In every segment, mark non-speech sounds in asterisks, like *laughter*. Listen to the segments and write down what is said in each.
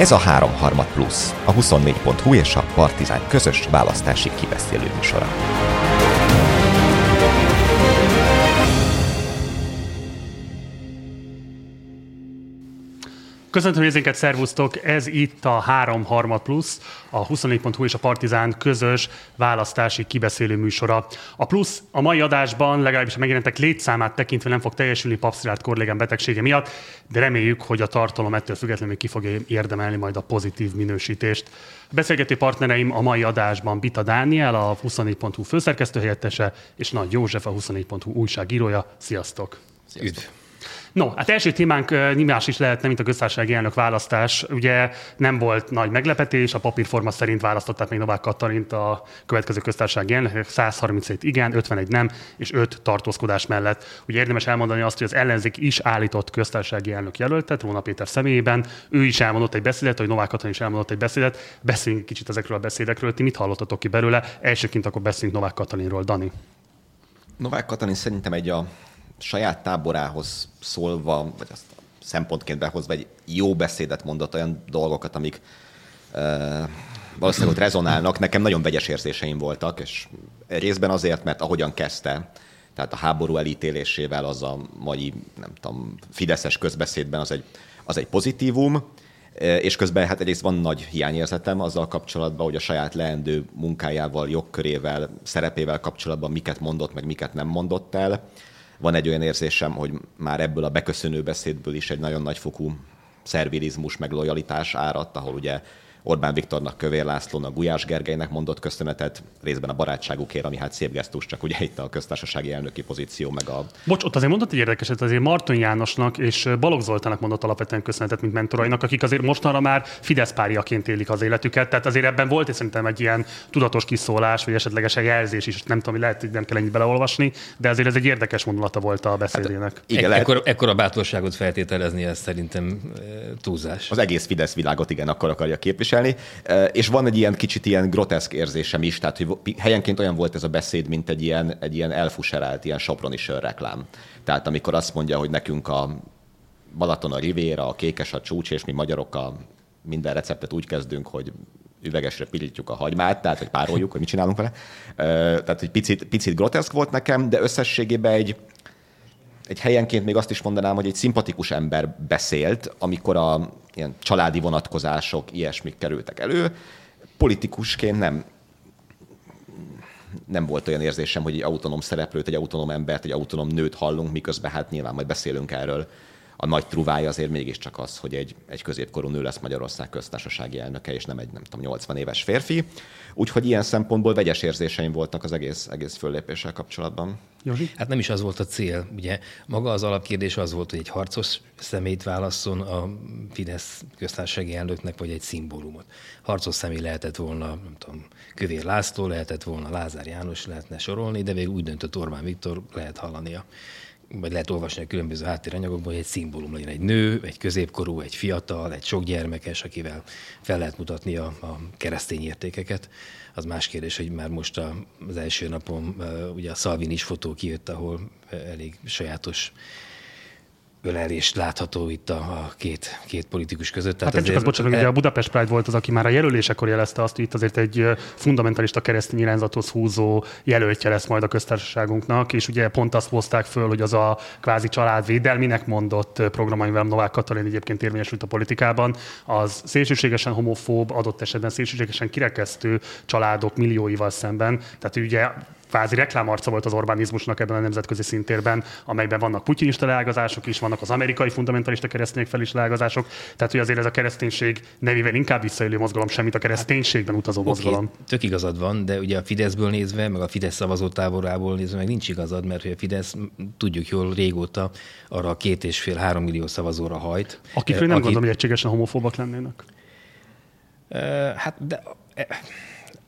Ez a 3 plusz, a 24.hu és a Partizán közös választási kibeszélő műsora. Köszöntöm nézőinket, szervusztok! Ez itt a 3 harmad plusz, a 24.hu és a Partizán közös választási kibeszélő műsora. A plusz a mai adásban legalábbis a megjelentek létszámát tekintve nem fog teljesülni papszilárd korlégán betegsége miatt, de reméljük, hogy a tartalom ettől függetlenül ki fogja érdemelni majd a pozitív minősítést. A beszélgető partnereim a mai adásban Bita Dániel, a 24.hu főszerkesztő helyettese, és Nagy József, a 24.hu újságírója. Sziasztok! Sziasztok. Üdv! No, hát első témánk más is lehetne, mint a köztársasági elnök választás. Ugye nem volt nagy meglepetés, a papírforma szerint választották még Novák Katalint a következő köztársasági elnök, 137 igen, 51 nem, és 5 tartózkodás mellett. Ugye érdemes elmondani azt, hogy az ellenzék is állított köztársasági elnök jelöltet, Róna Péter személyében. Ő is elmondott egy beszédet, hogy Novák Katalin is elmondott egy beszédet. Beszéljünk kicsit ezekről a beszédekről. Ti mit hallottatok ki belőle? Elsőként akkor beszéljünk Novák Katalinról. Dani. Novák Katalin szerintem egy a saját táborához szólva, vagy azt szempontként behozva egy jó beszédet mondott, olyan dolgokat, amik uh, valószínűleg ott rezonálnak. Nekem nagyon vegyes érzéseim voltak, és részben azért, mert ahogyan kezdte, tehát a háború elítélésével az a mai, nem tudom, fideszes közbeszédben az egy, az egy pozitívum, és közben hát egyrészt van nagy hiányérzetem azzal kapcsolatban, hogy a saját leendő munkájával, jogkörével, szerepével kapcsolatban miket mondott, meg miket nem mondott el van egy olyan érzésem, hogy már ebből a beköszönő beszédből is egy nagyon nagyfokú szervilizmus, meg lojalitás áradt, ahol ugye Orbán Viktornak, Kövér Lászlónak, Gulyás Gergelynek mondott köszönetet, részben a barátságukért, ami hát szép gesztus, csak ugye itt a köztársasági elnöki pozíció, meg a... Bocs, ott azért mondott egy érdekeset, azért Marton Jánosnak és Balogh Zoltának mondott alapvetően köszönetet, mint mentorainak, akik azért mostanra már Fidesz párjaként élik az életüket. Tehát azért ebben volt és szerintem egy ilyen tudatos kiszólás, vagy esetlegesen jelzés is, nem tudom, lehet, hogy nem kell ennyit beleolvasni, de azért ez egy érdekes mondulata volt a beszédének. Hát, igen, lehet... ekkor, ekkor a bátorságot feltételezni, ez szerintem túlzás. Az egész Fidesz világot igen, akkor akarja képviselni képviselni, és van egy ilyen kicsit ilyen groteszk érzésem is, tehát hogy helyenként olyan volt ez a beszéd, mint egy ilyen, egy ilyen elfuserált, ilyen soproni reklám. Tehát amikor azt mondja, hogy nekünk a Balaton a Rivéra, a kékes a csúcs, és mi magyarok a minden receptet úgy kezdünk, hogy üvegesre pirítjuk a hagymát, tehát hogy pároljuk, hogy mit csinálunk vele. Tehát, hogy picit, picit groteszk volt nekem, de összességében egy, egy helyenként még azt is mondanám, hogy egy szimpatikus ember beszélt, amikor a ilyen családi vonatkozások, ilyesmik kerültek elő. Politikusként nem, nem volt olyan érzésem, hogy egy autonóm szereplőt, egy autonóm embert, egy autonóm nőt hallunk, miközben hát nyilván majd beszélünk erről a nagy truvája azért mégiscsak az, hogy egy, egy középkorú nő lesz Magyarország köztársasági elnöke, és nem egy, nem tudom, 80 éves férfi. Úgyhogy ilyen szempontból vegyes érzéseim voltak az egész, egész föllépéssel kapcsolatban. Józsi? Hát nem is az volt a cél. Ugye maga az alapkérdés az volt, hogy egy harcos szemét válasszon a Fidesz köztársasági elnöknek, vagy egy szimbólumot. Harcos személy lehetett volna, nem tudom, Kövér László, lehetett volna Lázár János, lehetne sorolni, de végül úgy döntött Orbán Viktor, lehet hallania vagy lehet olvasni a különböző háttéranyagokban, hogy egy szimbólum legyen egy nő, egy középkorú, egy fiatal, egy sok gyermekes, akivel fel lehet mutatni a, a keresztény értékeket. Az más kérdés, hogy már most a, az első napon ugye a Szalvin is fotó kijött, ahol elég sajátos ölelést látható itt a, a két, két politikus között. Tehát hát azért... csak az, bocsánat, e... ugye a Budapest Pride volt az, aki már a jelölésekor jelezte azt, hogy itt azért egy fundamentalista keresztény irányzathoz húzó jelöltje lesz majd a köztársaságunknak, és ugye pont azt hozták föl, hogy az a kvázi családvédelminek mondott program, amivel Novák Katalin egyébként érvényesült a politikában, az szélsőségesen homofób, adott esetben szélsőségesen kirekesztő családok millióival szemben. Tehát ugye kvázi reklámarca volt az Orbánizmusnak ebben a nemzetközi szintérben, amelyben vannak putyinista leágazások is, vannak az amerikai fundamentalista keresztények fel is leágazások. Tehát, hogy azért ez a kereszténység nevével inkább visszaélő mozgalom, semmit a kereszténységben utazó okay, mozgalom. Tök igazad van, de ugye a Fideszből nézve, meg a Fidesz szavazótáborából nézve meg nincs igazad, mert a Fidesz tudjuk jól régóta arra a két és fél három millió szavazóra hajt. Akikről nem akit... gondolom, hogy egységesen homofóbak lennének. Hát de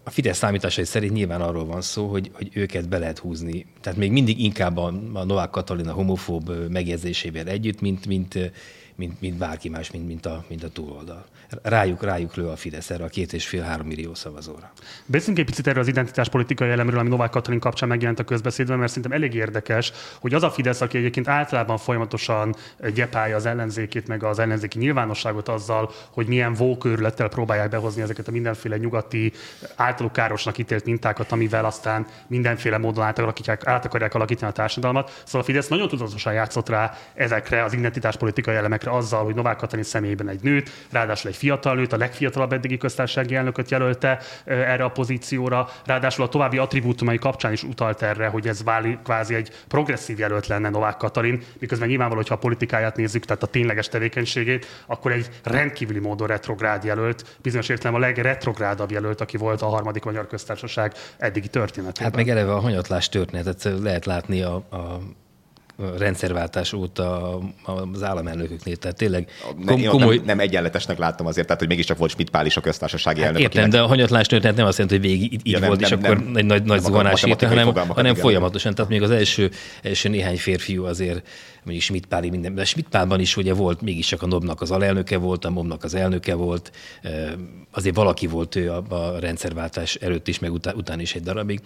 a Fidesz számításai szerint nyilván arról van szó, hogy, hogy őket be lehet húzni. Tehát még mindig inkább a, a Novák Katalina homofób megjegyzésével együtt, mint, mint mint, mint bárki más, mint, mint, a, mint a túloldal. Rájuk, rájuk lő a Fidesz erre a két és fél-három millió szavazóra. Beszéljünk egy picit erről az identitáspolitikai elemről, ami Novák Katalin kapcsán megjelent a közbeszédben, mert szerintem elég érdekes, hogy az a Fidesz, aki egyébként általában folyamatosan gyepálja az ellenzékét, meg az ellenzéki nyilvánosságot azzal, hogy milyen vókőrülettel próbálják behozni ezeket a mindenféle nyugati általuk károsnak ítélt mintákat, amivel aztán mindenféle módon át, át akarják alakítani a társadalmat. Szóval a Fidesz nagyon tudatosan játszott rá ezekre az identitáspolitikai elemekre azzal, hogy Novák Katalin személyében egy nőt, ráadásul egy fiatal nőt, a legfiatalabb eddigi köztársasági elnököt jelölte erre a pozícióra, ráadásul a további attribútumai kapcsán is utalt erre, hogy ez válik kvázi egy progresszív jelölt lenne Novák Katalin, miközben nyilvánvaló, hogyha a politikáját nézzük, tehát a tényleges tevékenységét, akkor egy rendkívüli módon retrográd jelölt, bizonyos értelemben a legretrográdabb jelölt, aki volt a harmadik magyar köztársaság eddigi történetében. Hát meg eleve a hanyatlás történetet lehet látni a, a rendszerváltás óta az államelnököknél. Tehát tényleg kom- komoly... nem, nem, egyenletesnek láttam azért, tehát hogy mégiscsak volt Schmidt Pál is a köztársasági hát elnök. Értem, de a hanyatlás történet nem azt jelenti, hogy végig így ja, nem, volt, nem, és nem, akkor nem, egy nagy, nagy zuhanás érte, hanem, hanem folyamatosan. Tehát még az első, első néhány férfiú azért mondjuk Schmidt Páli minden, de Schmidt Pálban is ugye volt, mégiscsak a Nobnak az alelnöke volt, a Momnak az elnöke volt, azért valaki volt ő a, a rendszerváltás előtt is, meg után, után is egy darabig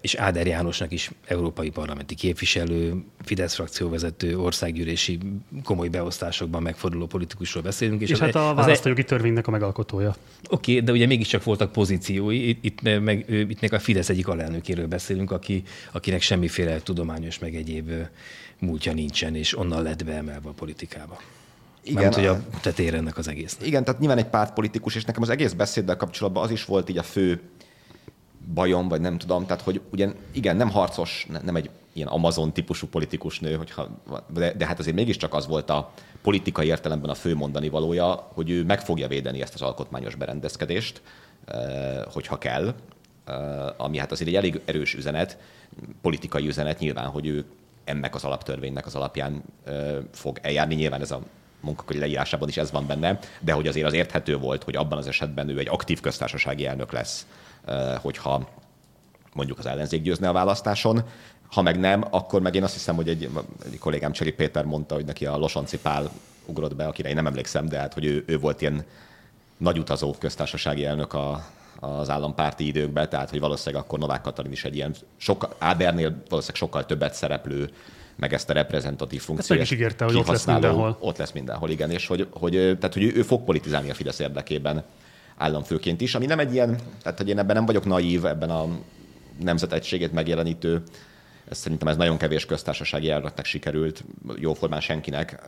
és Áder Jánosnak is európai parlamenti képviselő, Fidesz frakcióvezető, országgyűlési komoly beosztásokban megforduló politikusról beszélünk. És, és hát a választójogi e... törvénynek a megalkotója. Oké, okay, de ugye mégiscsak voltak pozíciói. Itt, itt, meg, itt meg a Fidesz egyik alelnökéről beszélünk, aki, akinek semmiféle tudományos meg egyéb múltja nincsen, és onnan lett beemelve a politikába. Igen. Mert hogy a tetér ennek az egész. Igen, tehát nyilván egy pártpolitikus, és nekem az egész beszéddel kapcsolatban az is volt így a fő bajom, vagy nem tudom, tehát hogy ugye igen, nem harcos, nem egy ilyen Amazon típusú politikus nő, hogyha, de, de hát azért mégiscsak az volt a politikai értelemben a fő mondani valója, hogy ő meg fogja védeni ezt az alkotmányos berendezkedést, eh, hogyha kell, eh, ami hát azért egy elég erős üzenet, politikai üzenet nyilván, hogy ő ennek az alaptörvénynek az alapján eh, fog eljárni. Nyilván ez a munkaköri leírásában is ez van benne, de hogy azért az érthető volt, hogy abban az esetben ő egy aktív köztársasági elnök lesz, hogyha mondjuk az ellenzék győzne a választáson. Ha meg nem, akkor meg én azt hiszem, hogy egy, egy kollégám Cseri Péter mondta, hogy neki a Losonci Pál ugrott be, akire én nem emlékszem, de hát, hogy ő, ő volt ilyen nagy utazó köztársasági elnök a, az állampárti időkben, tehát hogy valószínűleg akkor Novák Katalin is egy ilyen, sok, Ábernél valószínűleg sokkal többet szereplő, meg ezt a reprezentatív funkciót. Meg is ígérte, hogy ott lesz mindenhol. Ott lesz mindenhol, igen, és hogy, hogy, tehát, hogy ő, ő fog politizálni a Fidesz érdekében államfőként is, ami nem egy ilyen, tehát hogy én ebben nem vagyok naív, ebben a nemzetegységét megjelenítő ez szerintem ez nagyon kevés köztársasági elnöknek sikerült, jóformán senkinek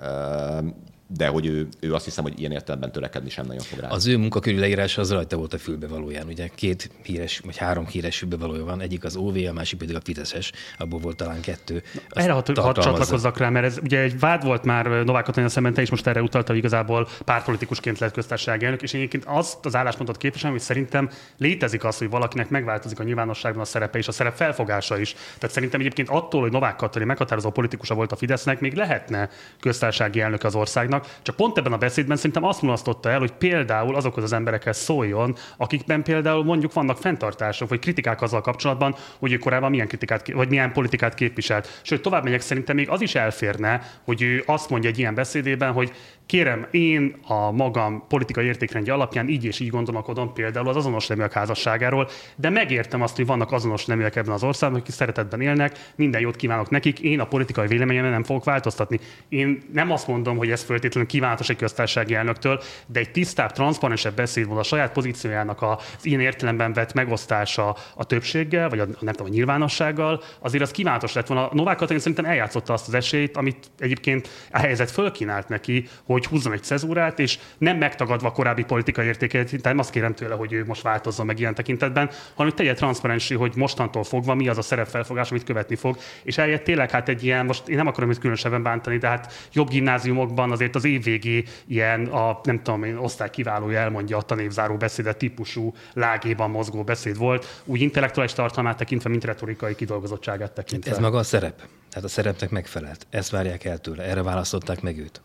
de hogy ő, ő azt hiszem, hogy ilyen értelemben törekedni sem nagyon fog rá. Az ő munkakörű leírása az rajta volt a fülbevalóján. Ugye két híres, vagy három híres fülbevalója van, egyik az OV, a másik pedig a Fideszes, abból volt talán kettő. Na, erre hadd hat csatlakozzak rá, mert ez ugye egy vád volt már Novák Katalin szemben, te is most erre utalta, hogy igazából pártpolitikusként lett köztársasági elnök, és egyébként azt az álláspontot képviselem, hogy szerintem létezik az, hogy valakinek megváltozik a nyilvánosságban a szerepe és a szerep felfogása is. Tehát szerintem egyébként attól, hogy Novák Katalin meghatározó politikusa volt a Fidesznek, még lehetne köztársasági elnök az országnak vannak, csak pont ebben a beszédben szerintem azt mulasztotta el, hogy például azokhoz az emberekhez szóljon, akikben például mondjuk vannak fenntartások, vagy kritikák azzal kapcsolatban, hogy ő korábban milyen kritikát, vagy milyen politikát képviselt. Sőt, tovább megyek, szerintem még az is elférne, hogy ő azt mondja egy ilyen beszédében, hogy kérem, én a magam politikai értékrendje alapján így és így gondolkodom például az azonos neműek házasságáról, de megértem azt, hogy vannak azonos neműek ebben az országban, akik szeretetben élnek, minden jót kívánok nekik, én a politikai véleményemben nem fogok változtatni. Én nem azt mondom, hogy ez feltétlenül kívánatos egy köztársasági elnöktől, de egy tisztább, transzparensebb beszédmód a saját pozíciójának az ilyen értelemben vett megosztása a többséggel, vagy a, nem tudom, a nyilvánossággal, azért az kívánatos lett volna. Novák Katalin szerintem eljátszotta azt az esélyt, amit egyébként a helyzet fölkínált neki, hogy húzzon egy cezúrát, és nem megtagadva korábbi politikai értékeit, nem azt kérem tőle, hogy ő most változzon meg ilyen tekintetben, hanem hogy tegye transzparensi, hogy mostantól fogva mi az a szerepfelfogás, amit követni fog. És eljött tényleg hát egy ilyen, most én nem akarom őt különösebben bántani, de hát jobb gimnáziumokban azért az évvégi ilyen, a, nem tudom én, osztály kiválója elmondja a tanévzáró beszédet típusú lágéban mozgó beszéd volt, úgy intellektuális tartalmát tekintve, mint retorikai kidolgozottságát tekintve. Ez maga a szerep. Tehát a szerepnek megfelelt. Ezt várják el tőle. Erre választották meg őt.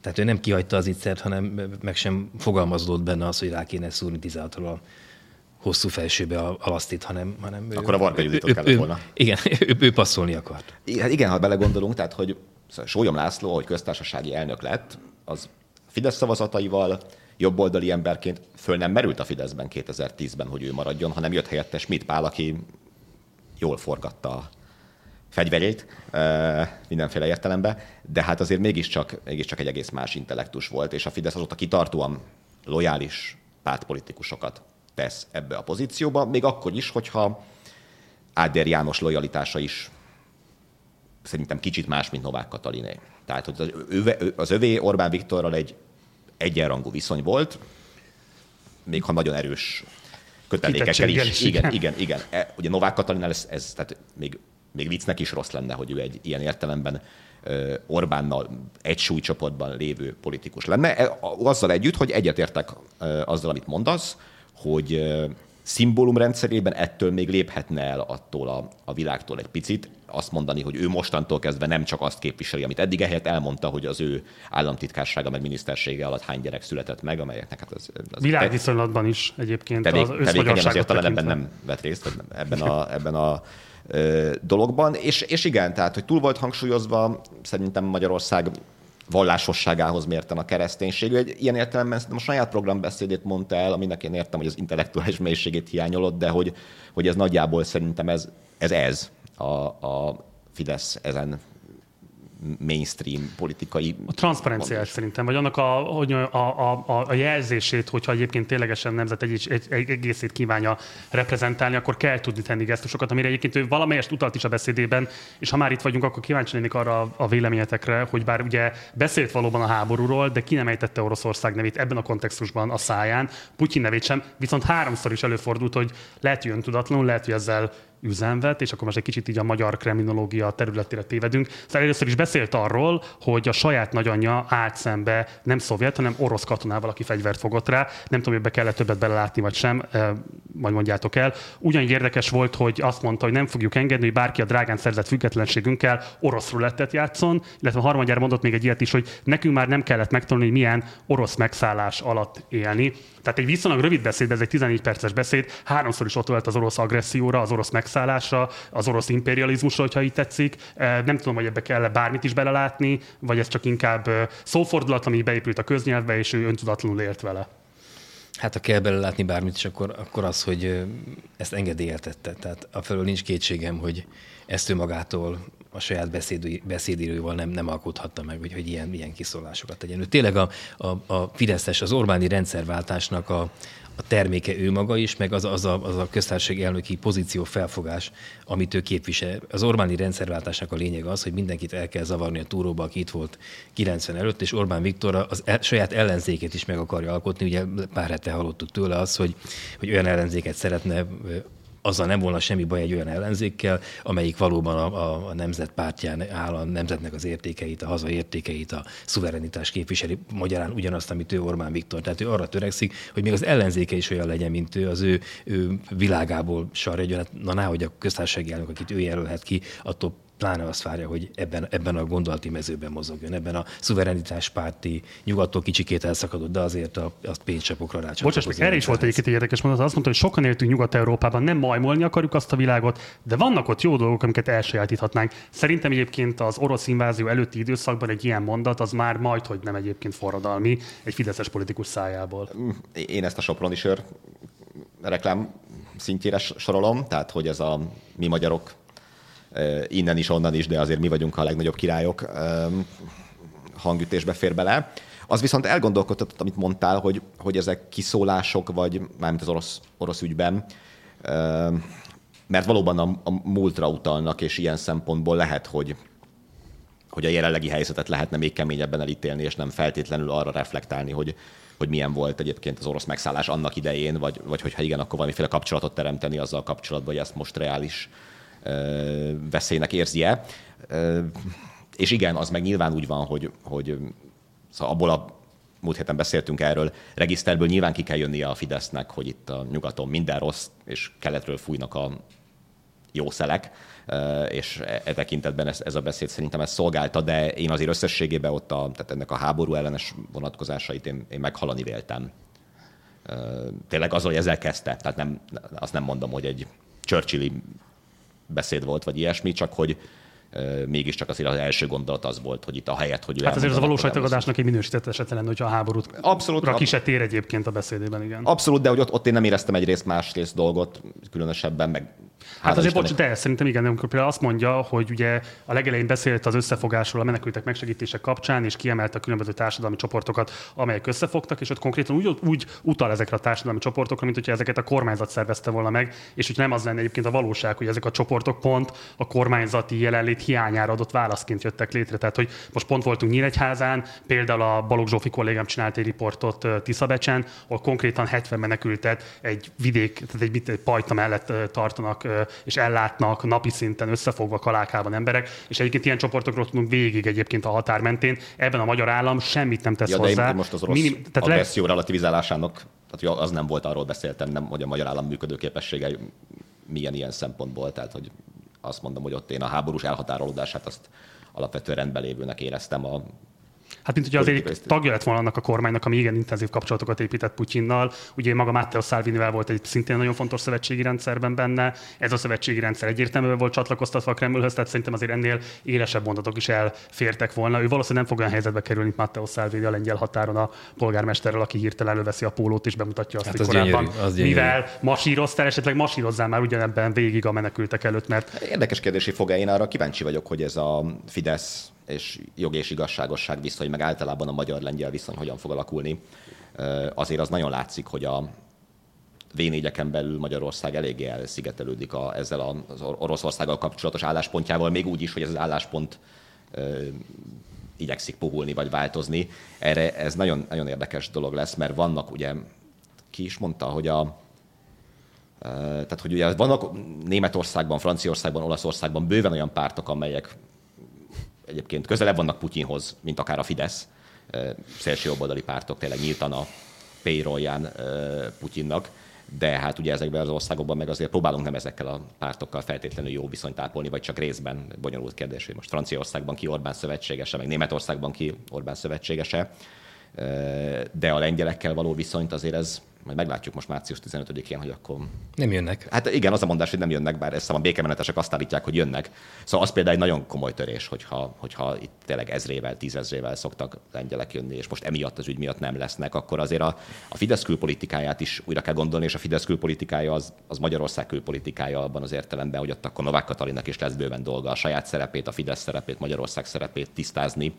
Tehát ő nem kihagyta az ittszert, hanem meg sem fogalmazódott benne az, hogy rá kéne szúrni 16 a hosszú felsőbe a, a lasztit, hanem, hanem Akkor ő, a Varga Juditot kellett volna. Igen, *laughs* ő, ő passzolni akart. Hát igen, ha belegondolunk, tehát hogy Szóval Sólyom László, hogy köztársasági elnök lett, az Fidesz szavazataival, jobboldali emberként föl nem merült a Fideszben 2010-ben, hogy ő maradjon, hanem jött helyette Schmidt Pál, aki jól forgatta a fegyverét mindenféle értelemben, de hát azért mégiscsak, mégiscsak egy egész más intellektus volt, és a Fidesz azóta kitartóan lojális pártpolitikusokat tesz ebbe a pozícióba, még akkor is, hogyha Áder János lojalitása is szerintem kicsit más, mint Novák Kataliné. Tehát hogy az, öve, az övé Orbán Viktorral egy egyenrangú viszony volt, még ha nagyon erős kötelékekkel is. is. Igen, igen, igen. E, ugye Novák Katalinál ez, ez tehát még, még viccnek is rossz lenne, hogy ő egy ilyen értelemben Orbánnal egy súlycsoportban lévő politikus lenne. E, azzal együtt, hogy egyetértek azzal, amit mondasz, hogy szimbólumrendszerében ettől még léphetne el attól a, a világtól egy picit, azt mondani, hogy ő mostantól kezdve nem csak azt képviseli, amit eddig ehelyett elmondta, hogy az ő államtitkársága meg minisztersége alatt hány gyerek született meg, amelyeknek hát az... az Világviszonylatban is egyébként tevék, az tevékenyen azért talán ebben nem vett részt, ebben a, ebben a ö, dologban. És, és igen, tehát, hogy túl volt hangsúlyozva, szerintem Magyarország vallásosságához mérten a kereszténység. egy ilyen értelemben a saját programbeszédét mondta el, aminek én értem, hogy az intellektuális mélységét hiányolott, de hogy, hogy ez nagyjából szerintem ez ez, ez a, a Fidesz ezen mainstream politikai... A transzparenciás szerintem, vagy annak a, hogy a, a, a, a jelzését, hogyha egyébként ténylegesen nemzet egy, egy, egy egészét kívánja reprezentálni, akkor kell tudni tenni gesztusokat, amire egyébként ő valamelyest utalt is a beszédében, és ha már itt vagyunk, akkor kíváncsi lennék arra a véleményetekre, hogy bár ugye beszélt valóban a háborúról, de ki nem ejtette Oroszország nevét ebben a kontextusban a száján, Putyin nevét sem, viszont háromszor is előfordult, hogy lehet, hogy öntudatlanul, lehet, hogy ezzel üzemvet, és akkor most egy kicsit így a magyar kriminológia területére tévedünk. Szóval először is beszélt arról, hogy a saját nagyanyja állt szembe nem szovjet, hanem orosz katonával, aki fegyvert fogott rá. Nem tudom, hogy be kellett többet belelátni, vagy sem, majd mondjátok el. Ugyanígy érdekes volt, hogy azt mondta, hogy nem fogjuk engedni, hogy bárki a drágán szerzett függetlenségünkkel orosz rulettet játszon, illetve a harmadjára mondott még egy ilyet is, hogy nekünk már nem kellett megtanulni, hogy milyen orosz megszállás alatt élni. Tehát egy viszonylag rövid beszéd, ez egy 14 perces beszéd, háromszor is ott volt az orosz agresszióra, az orosz megszállásra, az orosz imperializmusra, hogyha így tetszik. Nem tudom, hogy ebbe kell bármit is belelátni, vagy ez csak inkább szófordulat, ami beépült a köznyelvbe, és ő öntudatlanul ért vele. Hát ha kell belelátni bármit is, akkor, akkor az, hogy ezt engedélyeltette. Tehát a felől nincs kétségem, hogy ezt ő magától a saját beszédíróval nem, nem alkothatta meg, hogy, hogy ilyen, ilyen kiszólásokat tegyen. Ő tényleg a, a, a Fideszes, az Orbáni rendszerváltásnak a, a terméke ő maga is, meg az, az, a, az a köztárség elnöki pozíció felfogás, amit ő képvisel. Az Orbáni rendszerváltásnak a lényeg az, hogy mindenkit el kell zavarni a túróba, aki itt volt 90 előtt, és Orbán Viktor az el, saját ellenzéket is meg akarja alkotni. Ugye pár hete hallottuk tőle az, hogy, hogy olyan ellenzéket szeretne azzal nem volna semmi baj egy olyan ellenzékkel, amelyik valóban a, a, a nemzet pártján áll, a nemzetnek az értékeit, a haza értékeit, a szuverenitás képviseli, magyarán ugyanazt, amit ő Orbán Viktor. Tehát ő arra törekszik, hogy még az ellenzéke is olyan legyen, mint ő, az ő, ő világából sarjadjon. Hát, na, náhogy a köztársasági elnök, akit ő jelölhet ki, attól pláne azt várja, hogy ebben, ebben a gondolati mezőben mozogjon, ebben a szuverenitáspárti, nyugattól kicsikét elszakadott, de azért a, azt pénzcsapokra rá Bocsáss, meg erre is volt egyébként egy érdekes mondat. Azt mondta, hogy sokan éltünk Nyugat-Európában, nem majmolni akarjuk azt a világot, de vannak ott jó dolgok, amiket elsajátíthatnánk. Szerintem egyébként az orosz invázió előtti időszakban egy ilyen mondat az már majd, hogy nem egyébként forradalmi, egy fideszes politikus szájából. Én ezt a Soproni sör reklám szintjére sorolom, tehát hogy ez a mi magyarok innen is, onnan is, de azért mi vagyunk a legnagyobb királyok hangütésbe fér bele. Az viszont elgondolkodtatott, amit mondtál, hogy, hogy ezek kiszólások, vagy mármint az orosz, orosz ügyben, mert valóban a, a múltra utalnak, és ilyen szempontból lehet, hogy, hogy a jelenlegi helyzetet lehetne még keményebben elítélni, és nem feltétlenül arra reflektálni, hogy, hogy milyen volt egyébként az orosz megszállás annak idején, vagy, vagy hogyha igen, akkor valamiféle kapcsolatot teremteni azzal kapcsolatban, hogy ezt most reális veszélynek érzi-e. És igen, az meg nyilván úgy van, hogy, hogy szóval abból a múlt héten beszéltünk erről, regiszterből nyilván ki kell jönnie a Fidesznek, hogy itt a nyugaton minden rossz, és keletről fújnak a jó szelek, és e, e tekintetben ez, ez a beszéd szerintem ezt szolgálta, de én azért összességében ott a, tehát ennek a háború ellenes vonatkozásait én, én meghalani véltem. Tényleg az, hogy ezzel kezdte, tehát nem, azt nem mondom, hogy egy Churchilli beszéd volt, vagy ilyesmi, csak hogy mégiscsak azért az első gondolat az volt, hogy itt a helyet, hogy Hát azért az a valós egy minősített eset lenne, hogyha a háborút abszolút, ki se tér egyébként a beszédében, igen. Abszolút, de hogy ott, ott én nem éreztem egyrészt másrészt dolgot, különösebben, meg Hát azért, bocs, de szerintem igen, amikor például azt mondja, hogy ugye a legelején beszélt az összefogásról a menekültek megsegítése kapcsán, és kiemelte a különböző társadalmi csoportokat, amelyek összefogtak, és ott konkrétan úgy, úgy utal ezekre a társadalmi csoportokra, mint hogyha ezeket a kormányzat szervezte volna meg, és hogy nem az lenne egyébként a valóság, hogy ezek a csoportok pont a kormányzati jelenlét hiányára adott válaszként jöttek létre. Tehát, hogy most pont voltunk Nyíregyházán, például a Balogh Zsófi kollégám csinált egy riportot Tiszabecsen, ahol konkrétan 70 menekültet egy vidék, tehát egy, egy pajta mellett tartanak és ellátnak napi szinten összefogva kalákában emberek, és egyébként ilyen csoportokról tudunk végig egyébként a határ mentén. Ebben a magyar állam semmit nem tesz ja, hozzá. De most az orosz Minim, tehát agresszió le... relativizálásának, tehát az nem volt, arról beszéltem, nem, hogy a magyar állam működőképessége milyen ilyen szempontból, tehát hogy azt mondom, hogy ott én a háborús elhatárolódását azt alapvetően rendben lévőnek éreztem a Hát, mint hogy azért egy tagja lett volna annak a kormánynak, ami igen intenzív kapcsolatokat épített Putyinnal. Ugye maga Matteo Salvinivel volt egy szintén nagyon fontos szövetségi rendszerben benne. Ez a szövetségi rendszer egyértelműen volt csatlakoztatva a Kremlhöz, tehát szerintem azért ennél élesebb mondatok is elfértek volna. Ő valószínűleg nem fog olyan helyzetbe kerülni, mint Matteo Salvini a lengyel határon a polgármesterrel, aki hirtelen előveszi a pólót és bemutatja azt, hát hogy az korábban, gyönyörű, az gyönyörű. mivel masíroztál, esetleg masírozzál már ugyanebben végig a menekültek előtt, mert... Érdekes kérdés, hogy fog-e én arra kíváncsi vagyok, hogy ez a Fidesz és jog és igazságosság viszony, meg általában a magyar-lengyel viszony hogyan fog alakulni. Azért az nagyon látszik, hogy a v belül Magyarország eléggé elszigetelődik a, ezzel az Oroszországgal kapcsolatos álláspontjával, még úgy is, hogy ez az álláspont igyekszik puhulni vagy változni. Erre ez nagyon, nagyon érdekes dolog lesz, mert vannak ugye, ki is mondta, hogy a, tehát, hogy ugye vannak Németországban, Franciaországban, Olaszországban bőven olyan pártok, amelyek egyébként közelebb vannak Putyinhoz, mint akár a Fidesz, szélső jobboldali pártok tényleg nyíltan a payrollján Putyinnak, de hát ugye ezekben az országokban meg azért próbálunk nem ezekkel a pártokkal feltétlenül jó viszonyt ápolni, vagy csak részben. Bonyolult kérdés, hogy most Franciaországban ki Orbán szövetségese, meg Németországban ki Orbán szövetségese, de a lengyelekkel való viszonyt azért ez majd meglátjuk most március 15-én, hogy akkor... Nem jönnek. Hát igen, az a mondás, hogy nem jönnek, bár ezt a békemenetesek azt állítják, hogy jönnek. Szóval az például egy nagyon komoly törés, hogyha, hogyha itt tényleg ezrével, tízezrével szoktak lengyelek jönni, és most emiatt az ügy miatt nem lesznek, akkor azért a, a Fidesz külpolitikáját is újra kell gondolni, és a Fidesz külpolitikája az, az Magyarország külpolitikája abban az értelemben, hogy ott akkor Novák Katalinnak is lesz bőven dolga a saját szerepét, a Fidesz szerepét, Magyarország szerepét tisztázni,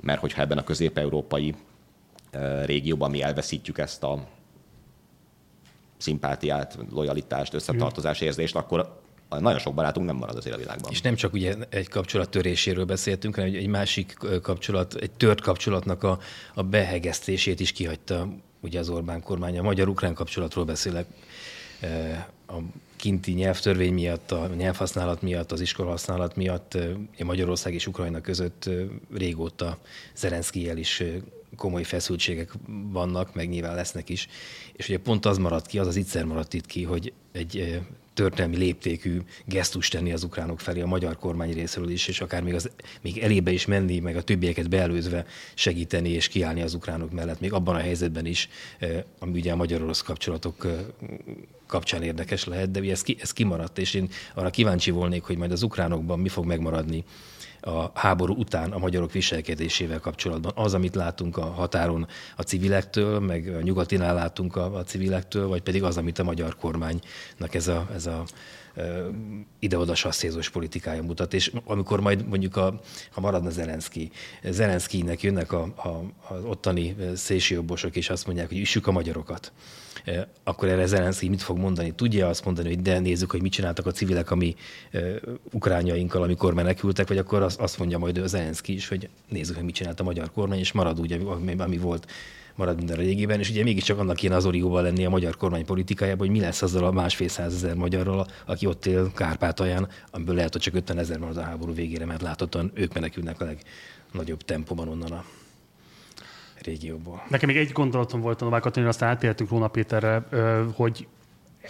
mert hogyha ebben a közép-európai régióban mi elveszítjük ezt a szimpátiát, lojalitást, összetartozás érzést, akkor nagyon sok barátunk nem marad azért a világban. És nem csak ugye egy kapcsolat töréséről beszéltünk, hanem egy másik kapcsolat, egy tört kapcsolatnak a, a behegesztését is kihagyta ugye az Orbán kormány. A magyar-ukrán kapcsolatról beszélek. A kinti nyelvtörvény miatt, a nyelvhasználat miatt, az iskolahasználat miatt Magyarország és Ukrajna között régóta Zelenszkijel is komoly feszültségek vannak, meg nyilván lesznek is. És ugye pont az maradt ki, az az egyszer maradt itt ki, hogy egy történelmi léptékű gesztus tenni az ukránok felé a magyar kormány részéről is, és akár még, az, még elébe is menni, meg a többieket beelőzve segíteni és kiállni az ukránok mellett, még abban a helyzetben is, ami ugye a magyar-orosz kapcsolatok kapcsán érdekes lehet, de ugye ez, ki, ez kimaradt, és én arra kíváncsi volnék, hogy majd az ukránokban mi fog megmaradni a háború után a magyarok viselkedésével kapcsolatban. Az, amit látunk a határon a civilektől, meg a nyugatinál látunk a, a civilektől, vagy pedig az, amit a magyar kormánynak ez a, ez a ide-oda sasszézós politikája mutat. És amikor majd mondjuk, a, ha maradna Zelenszky, Zelenszkynek jönnek a, a, az ottani szélsőjobbosok, és azt mondják, hogy üssük a magyarokat akkor erre Zelenszky mit fog mondani? Tudja azt mondani, hogy de nézzük, hogy mit csináltak a civilek a mi ukrányainkkal, amikor menekültek, vagy akkor azt mondja majd Zelenszky is, hogy nézzük, hogy mit csinált a magyar kormány, és marad úgy, ami volt marad minden a régiben, és ugye mégiscsak annak kéne az orióban lenni a magyar kormány politikájában, hogy mi lesz azzal a másfél százezer magyarral, aki ott él Kárpátalján, amiből lehet, hogy csak 50 ezer marad a háború végére, mert láthatóan ők menekülnek a legnagyobb tempóban onnan a régióból. Nekem még egy gondolatom volt a Novák Katalin, aztán átértünk Róna Péterre, hogy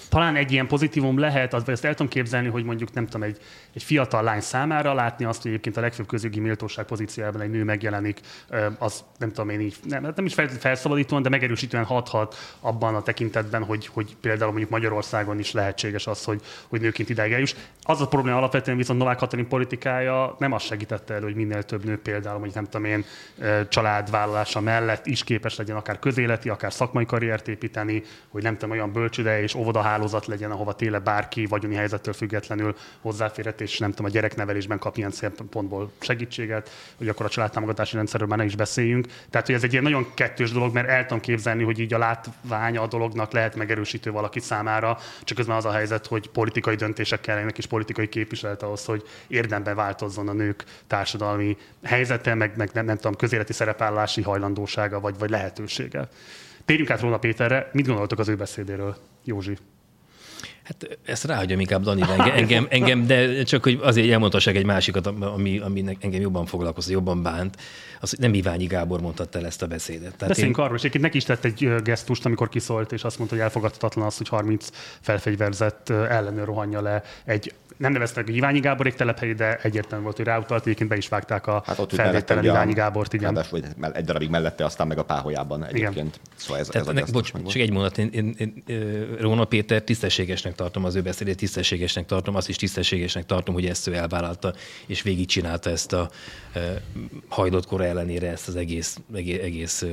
talán egy ilyen pozitívum lehet, az, vagy ezt el tudom képzelni, hogy mondjuk nem tudom, egy, egy fiatal lány számára látni azt, hogy egyébként a legfőbb közjogi méltóság pozíciójában egy nő megjelenik, az nem tudom én így, nem, nem is felszabadítóan, de megerősítően hathat abban a tekintetben, hogy, hogy például mondjuk Magyarországon is lehetséges az, hogy, hogy nőként ideig eljuss. Az a probléma alapvetően viszont Novák Katalin politikája nem azt segítette elő, hogy minél több nő például, hogy nem tudom én, családvállalása mellett is képes legyen akár közéleti, akár szakmai karriert építeni, hogy nem tudom, olyan bölcsőde és óvoda hálózat legyen, ahova téle bárki vagyoni helyzettől függetlenül hozzáférhet, és nem tudom, a gyereknevelésben kap ilyen szempontból segítséget, hogy akkor a családtámogatási rendszerről már ne is beszéljünk. Tehát, hogy ez egy ilyen nagyon kettős dolog, mert el tudom képzelni, hogy így a látványa a dolognak lehet megerősítő valaki számára, csak közben az a helyzet, hogy politikai döntések kellenek és politikai képviselet ahhoz, hogy érdemben változzon a nők társadalmi helyzete, meg, meg nem, nem tudom, közéleti szerepállási hajlandósága vagy, vagy lehetősége. Térjünk át Róna Péterre. Mit gondoltok az ő beszédéről, Józsi? Hát ezt ráhagyom inkább Dani, engem, engem, engem, de csak hogy azért elmondhassák egy másikat, ami, ami engem jobban foglalkoztat, jobban bánt, az, hogy nem Iványi Gábor mondta el ezt a beszédet. Tehát Beszéljünk én... arról, és neki is tett egy gesztust, amikor kiszólt, és azt mondta, hogy elfogadhatatlan az, hogy 30 felfegyverzett ellenőr rohanja le egy nem neveztek Iványi Gáborék telephelyét, de egyértelmű volt, hogy ráutalt, egyébként be is vágták a hát ott felvételen Iványi Gábort. Igen. Ráadásul egy darabig mellette, aztán meg a páholyában egyébként. Igen. Szóval ez, Tehát ez a bocs, csak egy mondat, én, én, én, Róna Péter tisztességesnek tartom az ő beszédét, tisztességesnek tartom, azt is tisztességesnek tartom, hogy ezt ő elvállalta, és végigcsinálta ezt a hajdott kora ellenére ezt az egész, egész, egész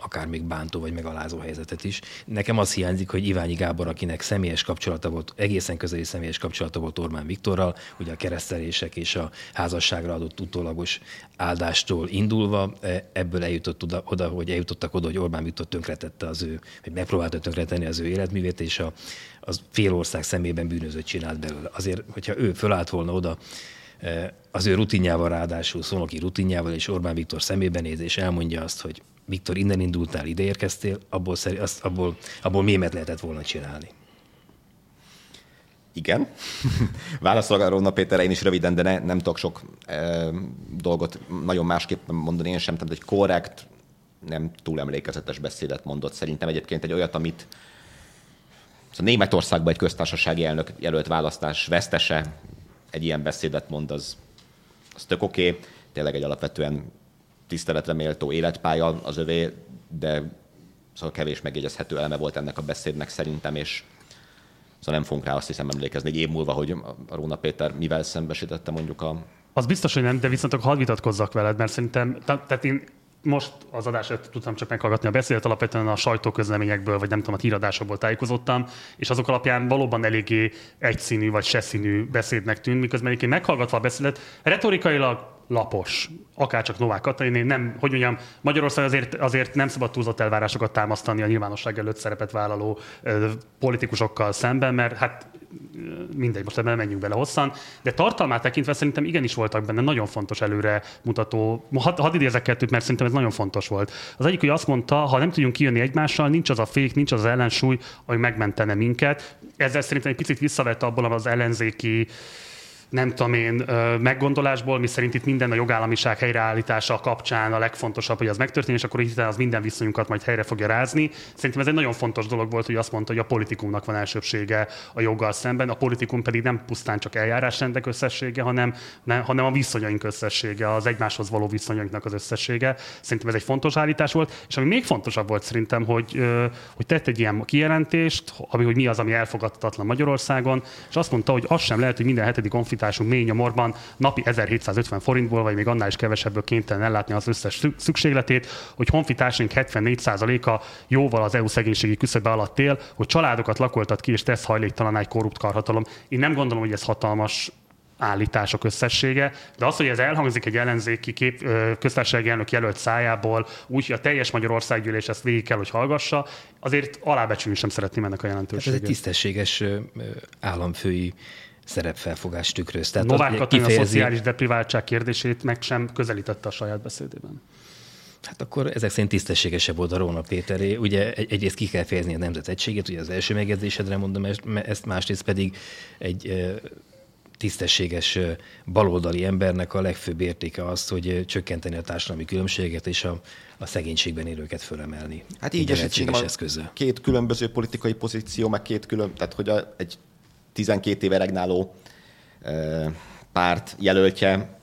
akár még bántó vagy megalázó helyzetet is. Nekem az hiányzik, hogy Iványi Gábor, akinek személyes kapcsolata volt, egészen közeli személyes kapcsolata volt Orbán Viktorral, ugye a keresztelések és a házasságra adott utólagos áldástól indulva, e, ebből eljutott oda, oda hogy eljutottak oda, hogy Orbán Viktor tönkretette az ő, vagy megpróbálta tönkretenni az ő életművét, és a, az fél ország szemében bűnözőt csinált belőle. Azért, hogyha ő fölállt volna oda, e, az ő rutinjával ráadásul, szónoki rutinjával, és Orbán Viktor szemében néz, és elmondja azt, hogy Viktor, innen indultál, ide érkeztél, abból, szeri, azt, abból, abból mémet lehetett volna csinálni. Igen. *laughs* Válaszolok a Ronna Péterre, én is röviden, de ne, nem tudok sok e, dolgot nagyon másképp mondani én sem. Tehát egy korrekt, nem túl emlékezetes beszédet mondott. Szerintem egyébként egy olyat, amit szóval Németországban egy köztársasági elnök jelölt választás vesztese egy ilyen beszédet mond, az, az tök oké. Okay. Tényleg egy alapvetően tiszteletre méltó életpálya az övé, de szóval kevés megjegyezhető eleme volt ennek a beszédnek szerintem, és szóval nem fogunk rá azt hiszem emlékezni egy év múlva, hogy a Róna Péter mivel szembesítette mondjuk a... Az biztos, hogy nem, de viszont hadd vitatkozzak veled, mert szerintem, tehát én most az adásra tudtam csak meghallgatni a beszédet, alapvetően a sajtóközleményekből, vagy nem tudom, a híradásokból tájékozottam, és azok alapján valóban eléggé egyszínű vagy seszínű beszédnek tűnt, miközben egyébként meghallgatva a beszédet, retorikailag lapos, akár csak Novák Katalin, nem, hogy mondjam, Magyarország azért, azért nem szabad túlzott elvárásokat támasztani a nyilvánosság előtt szerepet vállaló ö, politikusokkal szemben, mert hát mindegy, most ebben menjünk bele hosszan, de tartalmát tekintve szerintem igenis voltak benne nagyon fontos előre mutató, hadd had idézek kettőt, mert szerintem ez nagyon fontos volt. Az egyik, hogy azt mondta, ha nem tudjunk kijönni egymással, nincs az a fék, nincs az, az ellensúly, ami megmentene minket. Ezzel szerintem egy picit visszavette abból az ellenzéki nem tudom én, meggondolásból, mi szerint itt minden a jogállamiság helyreállítása kapcsán a legfontosabb, hogy az megtörténjen, és akkor itt az minden viszonyunkat majd helyre fogja rázni. Szerintem ez egy nagyon fontos dolog volt, hogy azt mondta, hogy a politikumnak van elsőbsége a joggal szemben, a politikum pedig nem pusztán csak eljárásrendek összessége, hanem, nem, hanem a viszonyaink összessége, az egymáshoz való viszonyainknak az összessége. Szerintem ez egy fontos állítás volt, és ami még fontosabb volt szerintem, hogy, hogy tett egy ilyen kijelentést, ami, hogy mi az, ami elfogadhatatlan Magyarországon, és azt mondta, hogy az sem lehet, hogy minden hetedik konfliktus kapacitásunk mély nyomorban napi 1750 forintból, vagy még annál is kevesebből kénytelen ellátni az összes szükségletét, hogy honfitársaink 74%-a jóval az EU szegénységi küszöbe alatt él, hogy családokat lakoltat ki és tesz hajléktalan egy korrupt karhatalom. Én nem gondolom, hogy ez hatalmas állítások összessége, de az, hogy ez elhangzik egy ellenzéki kép, köztársasági elnök jelölt szájából, úgy, hogy a teljes Magyarországgyűlés ezt végig kell, hogy hallgassa, azért alábecsülni sem szeretném ennek a jelentőségét. Ez egy tisztességes államfői szerepfelfogást tükröz. Tehát Novák Katalin kifejezi... a szociális depriváltság kérdését meg sem közelítette a saját beszédében. Hát akkor ezek szerint tisztességesebb volt a Róna Péteré. Ugye egyrészt ki kell fejezni a nemzet egységét, ugye az első megjegyzésedre mondom ezt, másrészt pedig egy tisztességes baloldali embernek a legfőbb értéke az, hogy csökkenteni a társadalmi különbséget és a, a szegénységben élőket fölemelni. Hát így eszközzel. Két különböző politikai pozíció, meg két külön, tehát hogy a, egy 12 éve regnáló párt jelöltje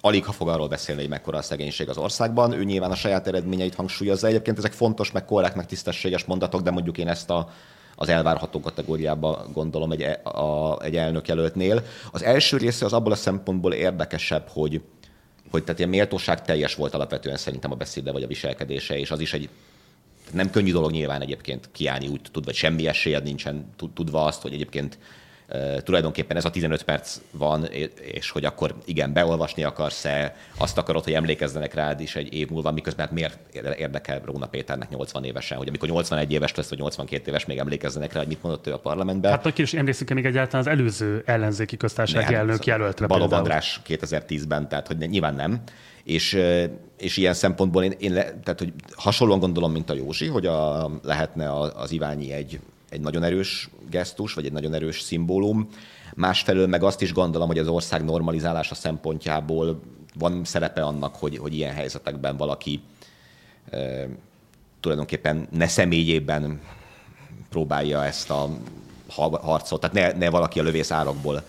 alig ha fog arról beszélni, hogy mekkora a szegénység az országban. Ő nyilván a saját eredményeit hangsúlyozza. Egyébként ezek fontos, meg korrekt, meg tisztességes mondatok, de mondjuk én ezt a az elvárható kategóriába gondolom egy, a, egy elnök jelöltnél. Az első része az abból a szempontból érdekesebb, hogy, hogy tehát ilyen méltóság teljes volt alapvetően szerintem a beszéde vagy a viselkedése, és az is egy nem könnyű dolog nyilván egyébként kiállni úgy tud, vagy semmi esélyed nincsen tudva azt, hogy egyébként tulajdonképpen ez a 15 perc van, és hogy akkor igen, beolvasni akarsz-e, azt akarod, hogy emlékezzenek rád is egy év múlva, miközben hát miért érdekel Róna Péternek 80 évesen, hogy amikor 81 éves lesz, vagy 82 éves, még emlékezzenek rá, hogy mit mondott ő a parlamentben. Hát hogy is emlékszünk még egyáltalán az előző ellenzéki köztársasági hát, elnök jelöltre. Balog András 2010-ben, tehát hogy nyilván nem. És, és ilyen szempontból én, én le, tehát, hogy hasonlóan gondolom, mint a Józsi, hogy a, lehetne az Iványi egy egy nagyon erős gesztus, vagy egy nagyon erős szimbólum. Másfelől meg azt is gondolom, hogy az ország normalizálása szempontjából van szerepe annak, hogy, hogy ilyen helyzetekben valaki e, tulajdonképpen ne személyében próbálja ezt a harcot, tehát ne, ne valaki a lövész árokból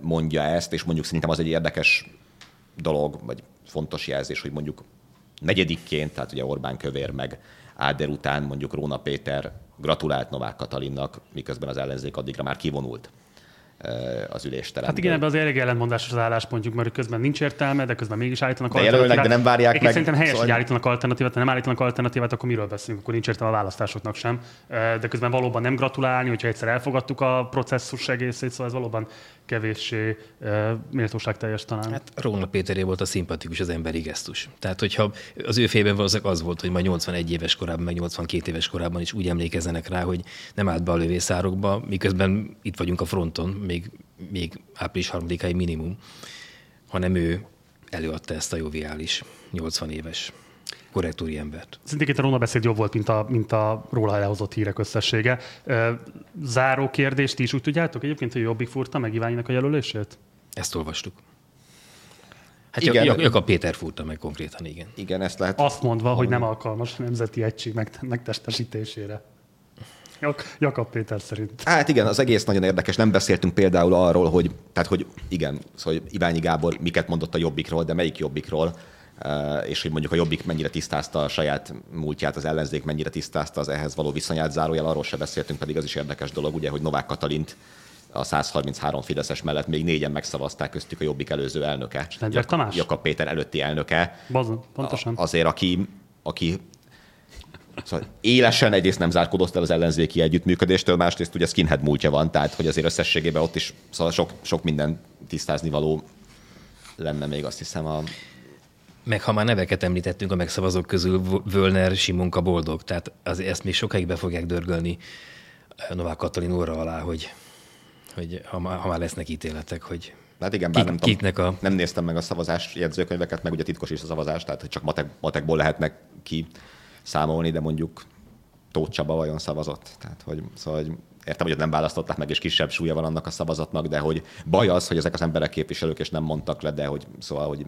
mondja ezt, és mondjuk szerintem az egy érdekes dolog, vagy fontos jelzés, hogy mondjuk negyedikként, tehát ugye Orbán Kövér meg Áder után mondjuk Róna Péter gratulált Novák Katalinnak, miközben az ellenzék addigra már kivonult az ülésteremből. Hát igen, ebben az elég ellentmondásos az álláspontjuk, mert közben nincs értelme, de közben mégis állítanak de alternatívát. de nem várják Én meg. Szerintem helyes, szóval... hogy állítanak alternatívát, ha nem állítanak alternatívát, akkor miről beszélünk, akkor nincs értelme a választásoknak sem. De közben valóban nem gratulálni, hogyha egyszer elfogadtuk a processzus egészét, szóval ez valóban kevéssé méltóság teljes talán. Hát Róna Péteré volt a szimpatikus, az emberi gesztus. Tehát, hogyha az ő fében valószínűleg az volt, hogy majd 81 éves korában, meg 82 éves korában is úgy emlékezzenek rá, hogy nem állt be a lövészárokba, miközben itt vagyunk a fronton, még, még április harmadikai minimum, hanem ő előadta ezt a joviális 80 éves korrektúri embert. Szintén a Róna beszéd jobb volt, mint a, mint a róla elhozott hírek összessége. Záró kérdést is úgy tudjátok egyébként, hogy Jobbik furta meg Iványinak a jelölését? Ezt olvastuk. Hát igen. Jak- Jakab Péter furta meg konkrétan, igen. Igen, ezt lehet. Azt mondva, hogy nem alkalmas a nemzeti egység megtestesítésére. Jakab Péter szerint. Hát igen, az egész nagyon érdekes. Nem beszéltünk például arról, hogy, tehát hogy igen, szóval Iványi Gábor miket mondott a Jobbikról, de melyik Jobbikról, eh, és hogy mondjuk a Jobbik mennyire tisztázta a saját múltját, az ellenzék mennyire tisztázta az ehhez való viszonyát, zárójel arról se beszéltünk, pedig az is érdekes dolog, ugye, hogy Novák Katalint a 133 Fideszes mellett még négyen megszavazták köztük a Jobbik előző elnöke. Jak- Tamás? Jakab Péter előtti elnöke. Bazon, pontosan. Azért, aki, aki Szóval élesen egyrészt nem zárkodott el az ellenzéki együttműködéstől, másrészt ugye skinhead múltja van, tehát hogy azért összességében ott is szóval sok, sok minden tisztázni való lenne még azt hiszem a meg ha már neveket említettünk a megszavazók közül, Völner, Simonka boldog, tehát az, ezt még sokáig be fogják dörgölni Novák Katalin óra alá, hogy, hogy ha, már, ha már lesznek ítéletek, hogy Hát igen, bár Kik, nem, tudom, a... nem néztem meg a szavazás jegyzőkönyveket, meg ugye titkos is a szavazás, tehát hogy csak matek, matekból lehetnek ki számolni, de mondjuk Tóth Csaba vajon szavazott. Tehát, hogy, szóval, hogy értem, hogy nem választották meg, és kisebb súlya van annak a szavazatnak, de hogy baj az, hogy ezek az emberek képviselők, és nem mondtak le, de hogy szóval, hogy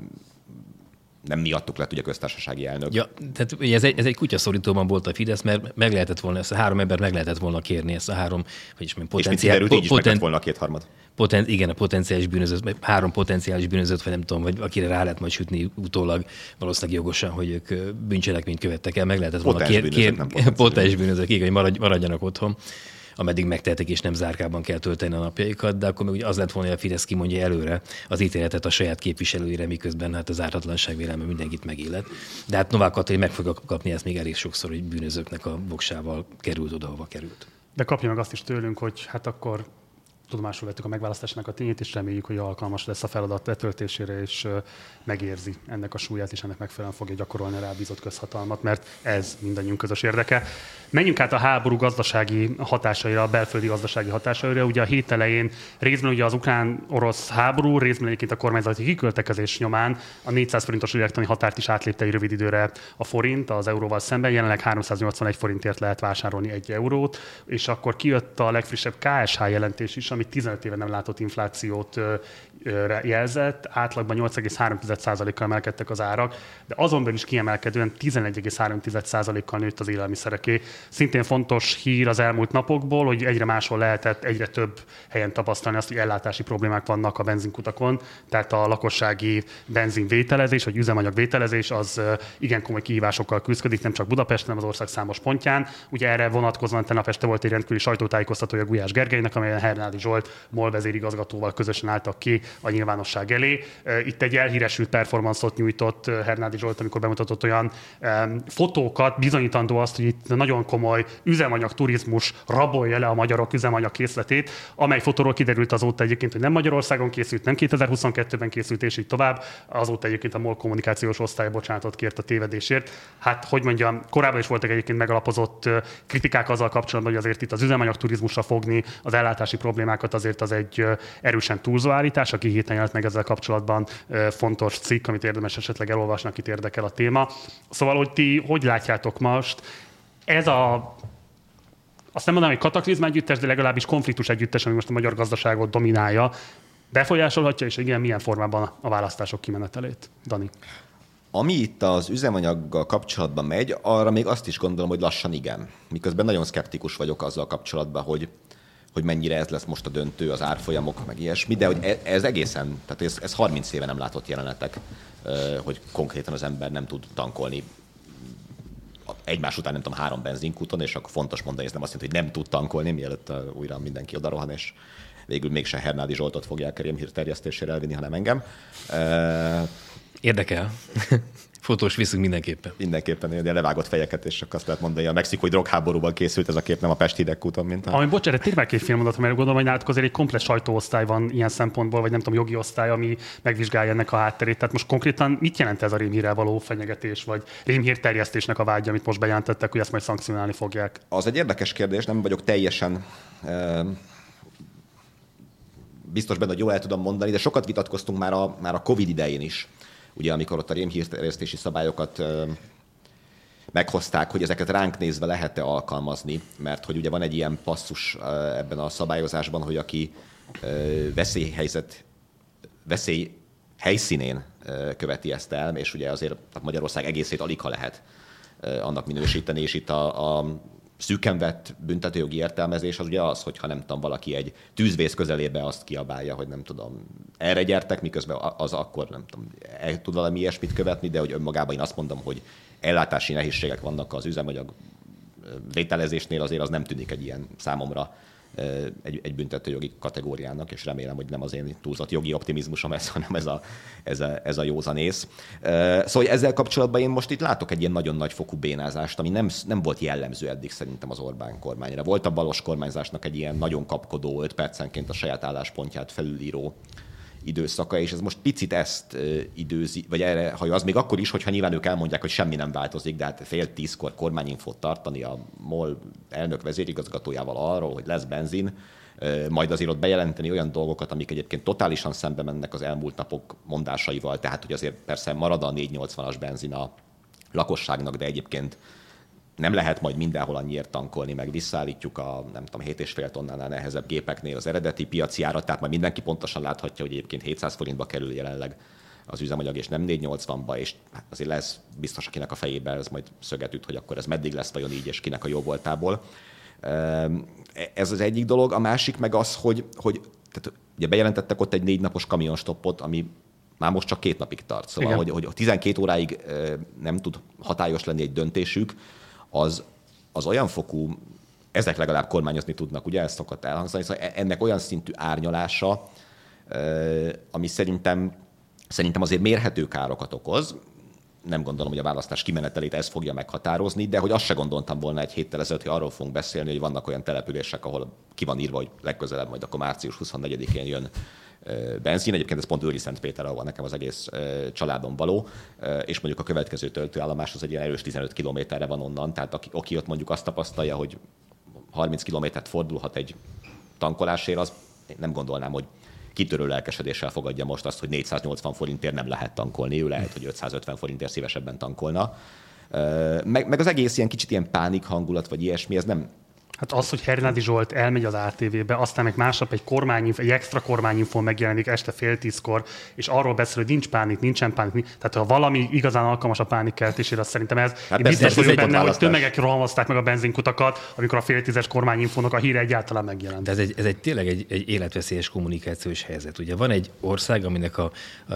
nem miattuk lett ugye köztársasági elnök. Ja, tehát ugye ez egy, ez egy kutyaszorítóban volt a Fidesz, mert meg lehetett volna, ezt a három ember meg lehetett volna kérni, ezt a három, vagyis potenciál... És mit így is poten, volna a kétharmad. Poten, igen, a potenciális bűnözőt, három potenciális bűnözőt, vagy nem tudom, vagy akire rá lehet majd sütni utólag, valószínűleg jogosan, hogy ők bűncselekményt követtek el, meg lehetett volna kér, kér, potens *laughs* bűnözők, igen, hogy maradjanak otthon ameddig megtehetik, és nem zárkában kell tölteni a napjaikat, de akkor még az lett volna, hogy a Fidesz kimondja előre az ítéletet a saját képviselőire, miközben hát az ártatlanság vélelme mindenkit megillet. De hát Novák Katalin meg fogja kapni ezt még elég sokszor, hogy bűnözőknek a voksával került oda, hova került. De kapja meg azt is tőlünk, hogy hát akkor tudomásul vettük a megválasztásnak a tényét, és reméljük, hogy alkalmas lesz a feladat letöltésére, és megérzi ennek a súlyát, és ennek megfelelően fogja gyakorolni a rábízott közhatalmat, mert ez mindannyiunk közös érdeke. Menjünk át a háború gazdasági hatásaira, a belföldi gazdasági hatásaira. Ugye a hét elején részben ugye az ukrán-orosz háború, részben egyébként a kormányzati kiköltekezés nyomán a 400 forintos lélektani határt is átlépte egy rövid időre a forint az euróval szemben. Jelenleg 381 forintért lehet vásárolni egy eurót, és akkor kijött a legfrissebb KSH jelentés is, ami ami 15 éve nem látott inflációt jelzett, átlagban 8,3%-kal emelkedtek az árak, de azon belül is kiemelkedően 11,3%-kal nőtt az élelmiszereké. Szintén fontos hír az elmúlt napokból, hogy egyre máshol lehetett egyre több helyen tapasztalni azt, hogy ellátási problémák vannak a benzinkutakon, tehát a lakossági benzinvételezés, vagy üzemanyag vételezés az igen komoly kihívásokkal küzdik, nem csak Budapesten, hanem az ország számos pontján. Ugye erre vonatkozóan tegnap este volt egy rendkívüli sajtótájékoztatója Gulyás Gergelynek, amelyen Hernádi Zsolt MOL vezérigazgatóval közösen álltak ki a nyilvánosság elé. Itt egy elhíresült performanszot nyújtott Hernádi Zsolt, amikor bemutatott olyan fotókat, bizonyítandó azt, hogy itt nagyon komoly üzemanyag turizmus rabolja le a magyarok üzemanyag készletét, amely fotóról kiderült azóta egyébként, hogy nem Magyarországon készült, nem 2022-ben készült, és így tovább. Azóta egyébként a MOL kommunikációs osztály bocsánatot kért a tévedésért. Hát, hogy mondjam, korábban is voltak egyébként megalapozott kritikák azzal kapcsolatban, hogy azért itt az üzemanyag turizmusra fogni az ellátási problémákat azért az egy erősen túlzó állítás. Aki héten jelent meg ezzel kapcsolatban fontos cikk, amit érdemes esetleg elolvasni, akit érdekel a téma. Szóval, hogy ti hogy látjátok most, ez a azt nem mondanám, hogy kataklizma együttes, de legalábbis konfliktus együttes, ami most a magyar gazdaságot dominálja, befolyásolhatja, és igen, milyen formában a választások kimenetelét. Dani. Ami itt az üzemanyaggal kapcsolatban megy, arra még azt is gondolom, hogy lassan igen. Miközben nagyon szkeptikus vagyok azzal kapcsolatban, hogy, hogy mennyire ez lesz most a döntő, az árfolyamok, meg ilyesmi, de hogy e, ez egészen, tehát ez, ez 30 éve nem látott jelenetek, hogy konkrétan az ember nem tud tankolni egymás után nem tudom, három benzinkúton, és akkor fontos mondani, ez nem azt jelenti, hogy nem tud tankolni, mielőtt újra mindenki oda és végül mégse Hernádi Zsoltot fogják a rémhír terjesztésére elvinni, hanem engem. Érdekel. Fotós viszünk mindenképpen. Mindenképpen, ugye levágott fejeket, és csak azt lehet mondani, hogy a mexikói drogháborúban készült ez a kép, nem a Pest hidegkúton, mint a... Ami, bocsánat, tényleg két filmondat, mert gondolom, hogy nálatok azért egy komplet sajtóosztály van ilyen szempontból, vagy nem tudom, jogi osztály, ami megvizsgálja ennek a hátterét. Tehát most konkrétan mit jelent ez a rémhírrel való fenyegetés, vagy rémhír terjesztésnek a vágya, amit most bejelentettek, hogy ezt majd szankcionálni fogják? Az egy érdekes kérdés, nem vagyok teljesen biztos benne, hogy jól el tudom mondani, de sokat vitatkoztunk már a, már a Covid idején is ugye amikor ott a rémhírterjesztési szabályokat meghozták, hogy ezeket ránk nézve lehet-e alkalmazni, mert hogy ugye van egy ilyen passzus ebben a szabályozásban, hogy aki veszélyhelyzet, veszély helyszínén követi ezt el, és ugye azért Magyarország egészét alig ha lehet annak minősíteni, és itt a, a szűken vett büntetőjogi értelmezés az ugye az, hogyha nem tudom, valaki egy tűzvész közelébe azt kiabálja, hogy nem tudom, erre gyertek, miközben az akkor nem tudom, tud valami ilyesmit követni, de hogy önmagában én azt mondom, hogy ellátási nehézségek vannak az üzemanyag vételezésnél, azért az nem tűnik egy ilyen számomra egy, egy büntetőjogi kategóriának, és remélem, hogy nem az én túlzott jogi optimizmusom ez, hanem ez a, ez a, ez a józanész. Szóval ezzel kapcsolatban én most itt látok egy ilyen nagyon nagy fokú bénázást, ami nem, nem volt jellemző eddig szerintem az Orbán kormányra. Volt a balos kormányzásnak egy ilyen nagyon kapkodó, 5 percenként a saját álláspontját felülíró időszaka, és ez most picit ezt időzi, vagy erre, ha az még akkor is, hogyha nyilván ők elmondják, hogy semmi nem változik, de hát fél tízkor kormányinfót tartani a MOL elnök vezérigazgatójával arról, hogy lesz benzin, majd azért ott bejelenteni olyan dolgokat, amik egyébként totálisan szembe mennek az elmúlt napok mondásaival, tehát hogy azért persze marad a 480-as benzin a lakosságnak, de egyébként nem lehet majd mindenhol annyiért tankolni, meg visszaállítjuk a nem tudom, 7,5 tonnánál nehezebb gépeknél az eredeti piaci árat, tehát majd mindenki pontosan láthatja, hogy egyébként 700 forintba kerül jelenleg az üzemanyag, és nem 480-ba, és hát azért lesz biztos, akinek a fejében ez majd szöget üt, hogy akkor ez meddig lesz vajon így, és kinek a jó voltából. Ehm, ez az egyik dolog. A másik meg az, hogy, hogy tehát ugye bejelentettek ott egy négy napos kamionstoppot, ami már most csak két napig tart. Szóval, hogy, hogy 12 óráig nem tud hatályos lenni egy döntésük, az, az olyan fokú, ezek legalább kormányozni tudnak, ugye ezt szokott elhangzani, szóval e, ennek olyan szintű árnyalása, ami szerintem, szerintem azért mérhető károkat okoz. Nem gondolom, hogy a választás kimenetelét ez fogja meghatározni, de hogy azt se gondoltam volna egy héttel ezelőtt, hogy arról fogunk beszélni, hogy vannak olyan települések, ahol ki van írva, hogy legközelebb majd akkor március 24-én jön benzin. Egyébként ez pont Őri Szentpéter, ahol nekem az egész családom való, és mondjuk a következő töltőállomás az egy ilyen erős 15 kilométerre van onnan, tehát aki, aki ott mondjuk azt tapasztalja, hogy 30 kilométert fordulhat egy tankolásért, az nem gondolnám, hogy kitörő lelkesedéssel fogadja most azt, hogy 480 forintért nem lehet tankolni, ő lehet, hogy 550 forintért szívesebben tankolna. Meg, meg az egész ilyen kicsit ilyen pánik hangulat, vagy ilyesmi, ez nem, Hát az, hogy Hernádi Zsolt elmegy az ATV-be, aztán meg másnap egy kormányinfo, egy extra kormányinfo megjelenik este fél tízkor, és arról beszél, hogy nincs pánik, nincsen pánik. Tehát ha valami igazán alkalmas a pánik keltésére, azt szerintem ez. Hát én biztos vagyok benne, hogy tömegek rohamozták meg a benzinkutakat, amikor a fél tízes kormányinfónak a híre egyáltalán megjelent. De ez egy, ez egy tényleg egy, egy életveszélyes kommunikációs helyzet. Ugye van egy ország, aminek a, a,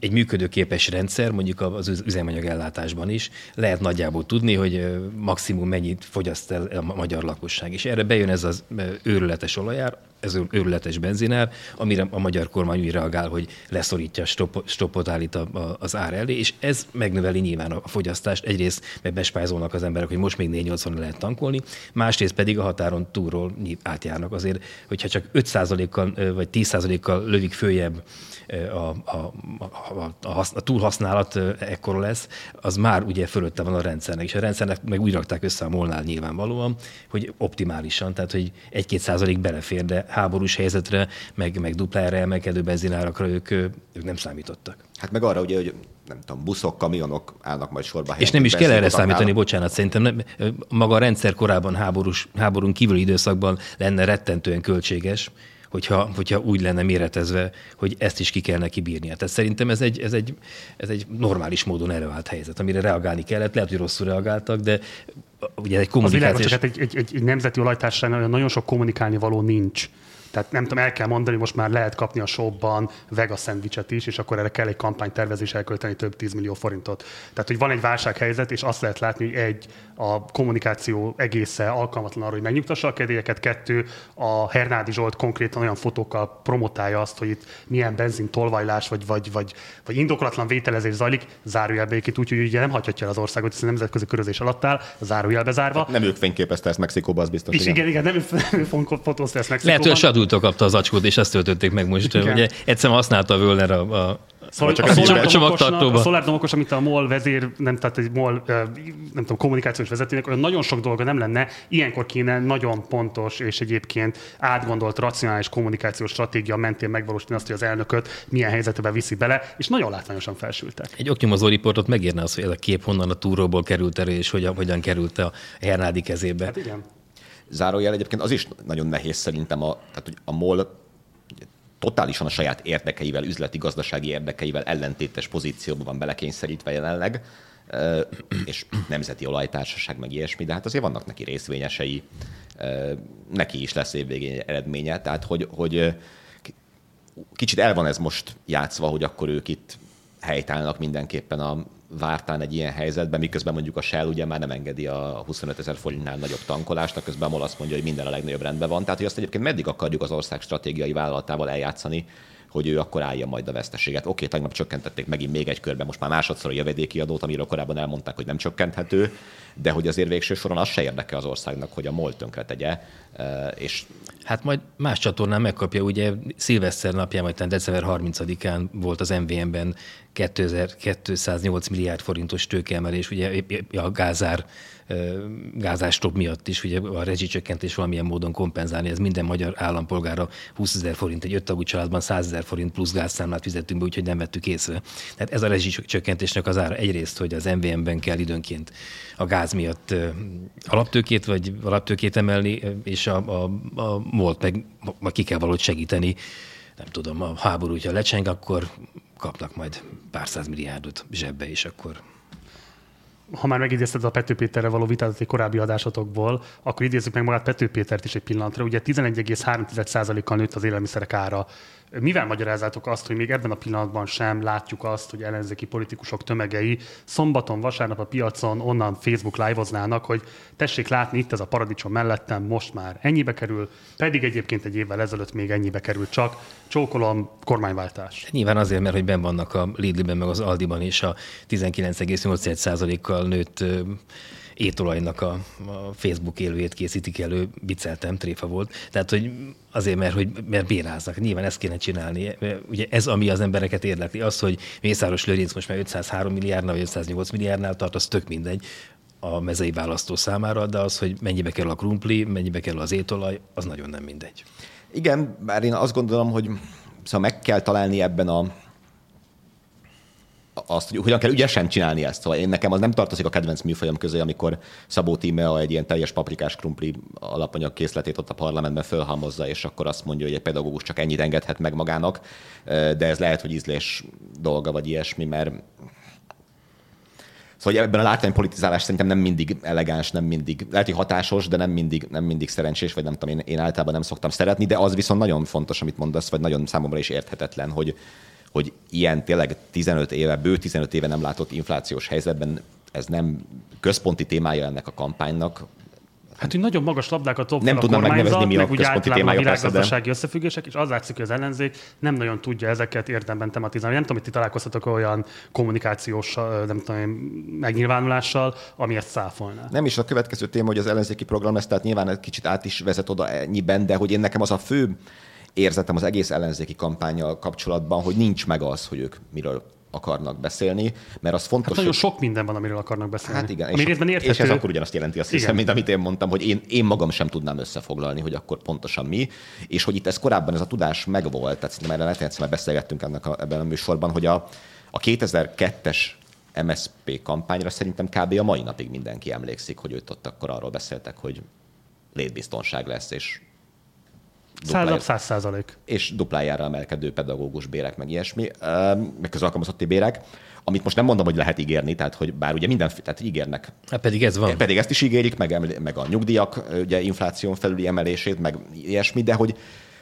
egy működőképes rendszer, mondjuk az üzemanyag ellátásban is, lehet nagyjából tudni, hogy maximum mennyit fogyaszt el a magyar lakos lakosság. És erre bejön ez az őrületes olajár, ez őrületes benzinár, amire a magyar kormány úgy reagál, hogy leszorítja, stopot, stopot állít a, a, az ár elé, és ez megnöveli nyilván a fogyasztást. Egyrészt mert bespájzolnak az emberek, hogy most még 480 lehet tankolni, másrészt pedig a határon túlról átjárnak azért, hogyha csak 5%-kal vagy 10%-kal lövik följebb a, a, a, a, a túlhasználat ekkora lesz, az már ugye fölötte van a rendszernek, és a rendszernek meg úgy rakták össze a molnál nyilvánvalóan, hogy optimálisan, tehát hogy egy-két százalék belefér, de háborús helyzetre, meg, meg duplára emelkedő benzinárakra ők, ők nem számítottak. Hát meg arra ugye, hogy nem tudom, buszok, kamionok állnak majd sorba. És nem is kell erre számítani, bocsánat, szerintem nem, maga a rendszer korábban háborús, háborún kívüli időszakban lenne rettentően költséges, hogyha, hogyha úgy lenne méretezve, hogy ezt is ki kell neki bírnia. Tehát szerintem ez egy, ez egy, ez egy normális módon előállt helyzet, amire reagálni kellett. Lehet, hogy rosszul reagáltak, de ugye egy kommunikációs... Az világos, csak hát egy, egy, egy, egy nemzeti olajtársaságnál nagyon sok kommunikálni való nincs. Tehát nem tudom, el kell mondani, most már lehet kapni a shopban vega szendvicset is, és akkor erre kell egy kampánytervezés elkölteni több 10 millió forintot. Tehát, hogy van egy válsághelyzet, és azt lehet látni, hogy egy, a kommunikáció egésze alkalmatlan arra, hogy megnyugtassa a kedélyeket, kettő, a Hernádi Zsolt konkrétan olyan fotókkal promotálja azt, hogy itt milyen benzin tolvajlás, vagy, vagy, vagy, vagy indokolatlan vételezés zajlik, zárójelbe úgy, hogy ugye nem hagyhatja el az országot, hiszen nemzetközi körözés alatt áll, zárójelbe zárva. Hát nem ők fényképezte ezt Mexikóba, az biztos. És igen, igen, nem ő fotózta ezt Mexikóban. Lehet, hogy a Sadultól kapta az acskót, és ezt töltötték meg most. Igen. Ugye egyszerűen használta a Völner a, a Szóval csak a, a csomagtartóba. A Solar Okos, amit a MOL vezér, nem, tehát egy MOL, nem tudom, kommunikációs vezetőnek, olyan nagyon sok dolga nem lenne, ilyenkor kéne nagyon pontos és egyébként átgondolt, racionális kommunikációs stratégia mentén megvalósítani azt, hogy az elnököt milyen helyzetbe viszi bele, és nagyon látványosan felsültek. Egy oknyomozó riportot megérne az, hogy ez a kép honnan a túróból került elő, és hogyan, hogyan került a Hernádi kezébe. Hát igen. Zárójel egyébként az is nagyon nehéz szerintem, a, tehát, hogy a MOL totálisan a saját érdekeivel, üzleti, gazdasági érdekeivel ellentétes pozícióban van belekényszerítve jelenleg, és nemzeti olajtársaság, meg ilyesmi, de hát azért vannak neki részvényesei, neki is lesz évvégén eredménye, tehát hogy, hogy kicsit el van ez most játszva, hogy akkor ők itt helytállnak mindenképpen a vártán egy ilyen helyzetben, miközben mondjuk a Shell ugye már nem engedi a 25 ezer forintnál nagyobb tankolást, közben a MOL azt mondja, hogy minden a legnagyobb rendben van. Tehát, hogy azt egyébként meddig akarjuk az ország stratégiai vállalatával eljátszani, hogy ő akkor állja majd a veszteséget. Oké, tegnap csökkentették megint még egy körben, most már másodszor a jövedéki adót, amiről korábban elmondták, hogy nem csökkenthető, de hogy azért végső soron az se érdeke az országnak, hogy a MOL tönkre tegye, eh, és Hát majd más csatornán megkapja, ugye szilveszter napján, vagy december 30-án volt az MVM-ben 2208 milliárd forintos tőkeemelés, ugye a gázár gázástok miatt is, ugye a rezsicsökkentés valamilyen módon kompenzálni, ez minden magyar állampolgára 20 ezer forint, egy öttagú családban 100 ezer forint plusz gázszámlát fizettünk be, úgyhogy nem vettük észre. Tehát ez a rezsicsökkentésnek az ára egyrészt, hogy az MVM-ben kell időnként a gáz miatt alaptőkét vagy alaptőkét emelni, és a, a, a MOLT meg, meg ki kell valahogy segíteni, nem tudom, a háború, hogyha lecseng, akkor kapnak majd pár milliárdot zsebbe, és akkor ha már megidézted a Pető Péterrel való vitát egy korábbi adásotokból, akkor idézzük meg magát Pető Pétert is egy pillanatra. Ugye 11,3%-kal nőtt az élelmiszerek ára mivel magyarázátok azt, hogy még ebben a pillanatban sem látjuk azt, hogy ellenzéki politikusok tömegei szombaton, vasárnap a piacon onnan Facebook live hogy tessék látni, itt ez a paradicsom mellettem, most már ennyibe kerül, pedig egyébként egy évvel ezelőtt még ennyibe került csak. Csókolom, kormányváltás. Nyilván azért, mert hogy ben vannak a Lidl-ben, meg az Aldiban is a 19,8%-kal nőtt étolajnak a, a Facebook élőjét készítik elő, vicceltem, tréfa volt. Tehát, hogy azért, mert, hogy, mert béráznak. Nyilván ezt kéne csinálni. Ugye ez, ami az embereket érdekli, az, hogy Mészáros Lőrinc most már 503 milliárdnál, vagy 508 milliárdnál tart, az tök mindegy a mezei választó számára, de az, hogy mennyibe kerül a krumpli, mennyibe kerül az étolaj, az nagyon nem mindegy. Igen, bár én azt gondolom, hogy szóval meg kell találni ebben a azt, hogy hogyan kell ügyesen csinálni ezt. Szóval én nekem az nem tartozik a kedvenc műfajom közé, amikor Szabó Tímea egy ilyen teljes paprikás krumpli alapanyag készletét ott a parlamentben fölhalmozza, és akkor azt mondja, hogy egy pedagógus csak ennyit engedhet meg magának, de ez lehet, hogy ízlés dolga, vagy ilyesmi, mert Szóval ebben a látványpolitizálás szerintem nem mindig elegáns, nem mindig, lehet, hogy hatásos, de nem mindig, nem mindig szerencsés, vagy nem tudom, én, én általában nem szoktam szeretni, de az viszont nagyon fontos, amit mondasz, vagy nagyon számomra is érthetetlen, hogy, hogy ilyen tényleg 15 éve, bő 15 éve nem látott inflációs helyzetben ez nem központi témája ennek a kampánynak, Hát, hogy nagyon magas labdákat dob nem a tudom megnevezni, mi a meg úgy általában a persze, de- világgazdasági összefüggések, és az látszik, hogy az ellenzék nem nagyon tudja ezeket érdemben tematizálni. Nem tudom, hogy ti találkoztatok olyan kommunikációs, nem tudom, megnyilvánulással, ami ezt száfolná. Nem is a következő téma, hogy az ellenzéki program lesz, tehát nyilván egy kicsit át is vezet oda ennyiben, de hogy én nekem az a fő érzetem az egész ellenzéki kampányjal kapcsolatban, hogy nincs meg az, hogy ők miről akarnak beszélni, mert az fontos, Hát nagyon hogy... sok minden van, amiről akarnak beszélni. Hát igen, Ami részben és, érthető. és ez akkor ugyanazt jelenti, azt hiszem, Igen. mint amit én mondtam, hogy én, én magam sem tudnám összefoglalni, hogy akkor pontosan mi, és hogy itt ez korábban ez a tudás megvolt, tehát szerintem erre lehet, hogy már beszélgettünk ennek a, ebben a műsorban, hogy a, a 2002-es MSP kampányra szerintem kb. a mai napig mindenki emlékszik, hogy őt ott akkor arról beszéltek, hogy létbiztonság lesz, és Század, dupláért- száz százalék. és duplájára emelkedő pedagógus bérek, meg ilyesmi, öm, meg közalkalmazotti bérek, amit most nem mondom, hogy lehet ígérni, tehát hogy bár ugye minden, tehát ígérnek Hát pedig ez van. pedig ezt is ígérik, meg, meg a nyugdíjak ugye infláción felüli emelését, meg ilyesmi, de hogy,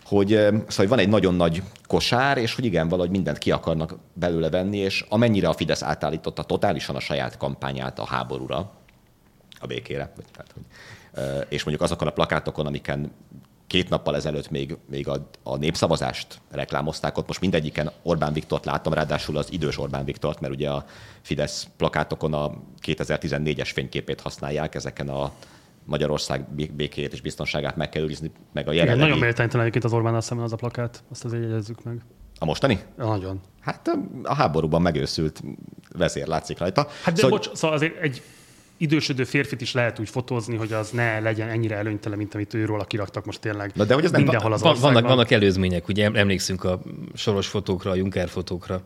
hogy ö, szóval van egy nagyon nagy kosár, és hogy igen, valahogy mindent ki akarnak belőle venni, és amennyire a Fidesz átállította totálisan a saját kampányát a háborúra, a békére, vagy tehát, hogy, és mondjuk azokon a plakátokon, amiken két nappal ezelőtt még, még a, a népszavazást reklámozták, ott most mindegyiken Orbán Viktort láttam, ráadásul az idős Orbán Viktort, mert ugye a Fidesz plakátokon a 2014-es fényképét használják, ezeken a Magyarország bé- békéjét és biztonságát meg kell őrizni, meg a Igen, jelenlegi... nagyon méltánytalan egyébként az Orbánnal szemben az a plakát, azt azért jegyezzük meg. A mostani? Nagyon. Hát a háborúban megőszült vezér látszik rajta. Hát de Szóval- bocs, szóval azért egy idősödő férfit is lehet úgy fotózni, hogy az ne legyen ennyire előnytelen, mint amit őről kiraktak most tényleg Na de hogy ez nem- mindenhol az Van, országban. vannak, vannak előzmények, ugye em- emlékszünk a soros fotókra, a Juncker fotókra.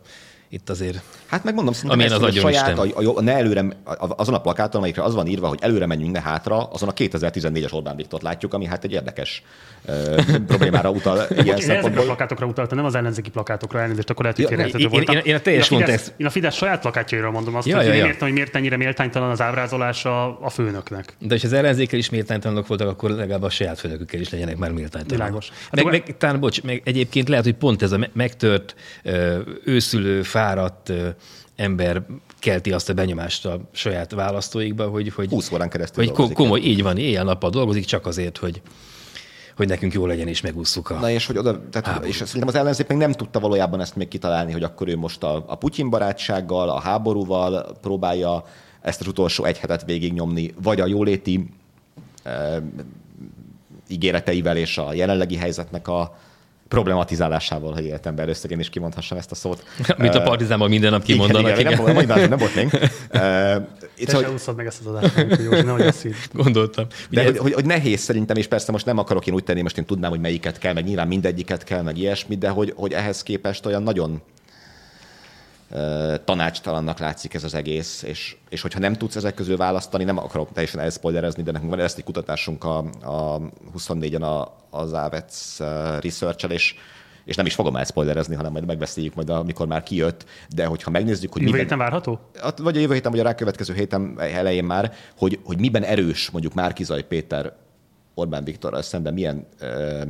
Itt azért Hát megmondom, szerintem Amilyen ez, az hogy a saját, a, a, a, ne előre, a- azon a plakáton, amelyikre az van írva, hogy előre menjünk, ne hátra, azon a 2014-es Orbán Viktort látjuk, ami hát egy érdekes uh, *laughs* problémára utal ilyen én ezekre a szempontból. plakátokra utaltam, nem az ellenzéki plakátokra elnézést, akkor lehet, hogy Ja, félreérthető én- én- voltam. én- én a teljes Fidesz, kontext- én a Fidesz saját plakátjairól mondom azt, Ja, hogy ja, én ja. értem, hogy miért ennyire méltánytalan az ábrázolása a főnöknek. De ha az ellenzékkel is méltánytalanok voltak, akkor legalább a saját főnökükkel is legyenek már méltánytalanok. Világos. Hát Meg, meg, talán, bocs, meg egyébként lehet, hogy pont ez a me- megtört, ö, őszülő, fáradt ember kelti azt a benyomást a saját választóikba, hogy, hogy, 20 órán keresztül hogy dolgozik. komoly, így van, éjjel-nappal dolgozik, csak azért, hogy, hogy nekünk jó legyen és megússzuk a... Na és, hogy oda, tehát, és szerintem az ellenzék még nem tudta valójában ezt még kitalálni, hogy akkor ő most a, a Putyin barátsággal, a háborúval próbálja ezt az utolsó egy hetet végignyomni, vagy a jóléti e, ígéreteivel és a jelenlegi helyzetnek a problematizálásával, hogy életemben először én is kimondhassam ezt a szót. *laughs* Mint a partizánban minden nap kimondanak. Igen, igen, nem, nem, nem, nem volt még. *laughs* E, Te hogy, úszod meg ezt az adást, Józsi, nehogy azt hidd. Gondoltam. de hogy, hogy, hogy, nehéz szerintem, és persze most nem akarok én úgy tenni, most én tudnám, hogy melyiket kell, meg nyilván mindegyiket kell, meg ilyesmi, de hogy, hogy ehhez képest olyan nagyon tanácstalannak látszik ez az egész, és, és hogyha nem tudsz ezek közül választani, nem akarok teljesen elszpoilerezni, de nekünk van ezt egy kutatásunk a, a 24-en a, az AVEC research és, és nem is fogom elszpoilerezni, hanem majd megbeszéljük majd, amikor már kijött, de hogyha megnézzük, hogy Jövő miben- héten várható? Hát, vagy a jövő héten, vagy a rákövetkező héten elején már, hogy, hogy miben erős mondjuk Márkizaj Péter Orbán Viktorral szemben milyen ö,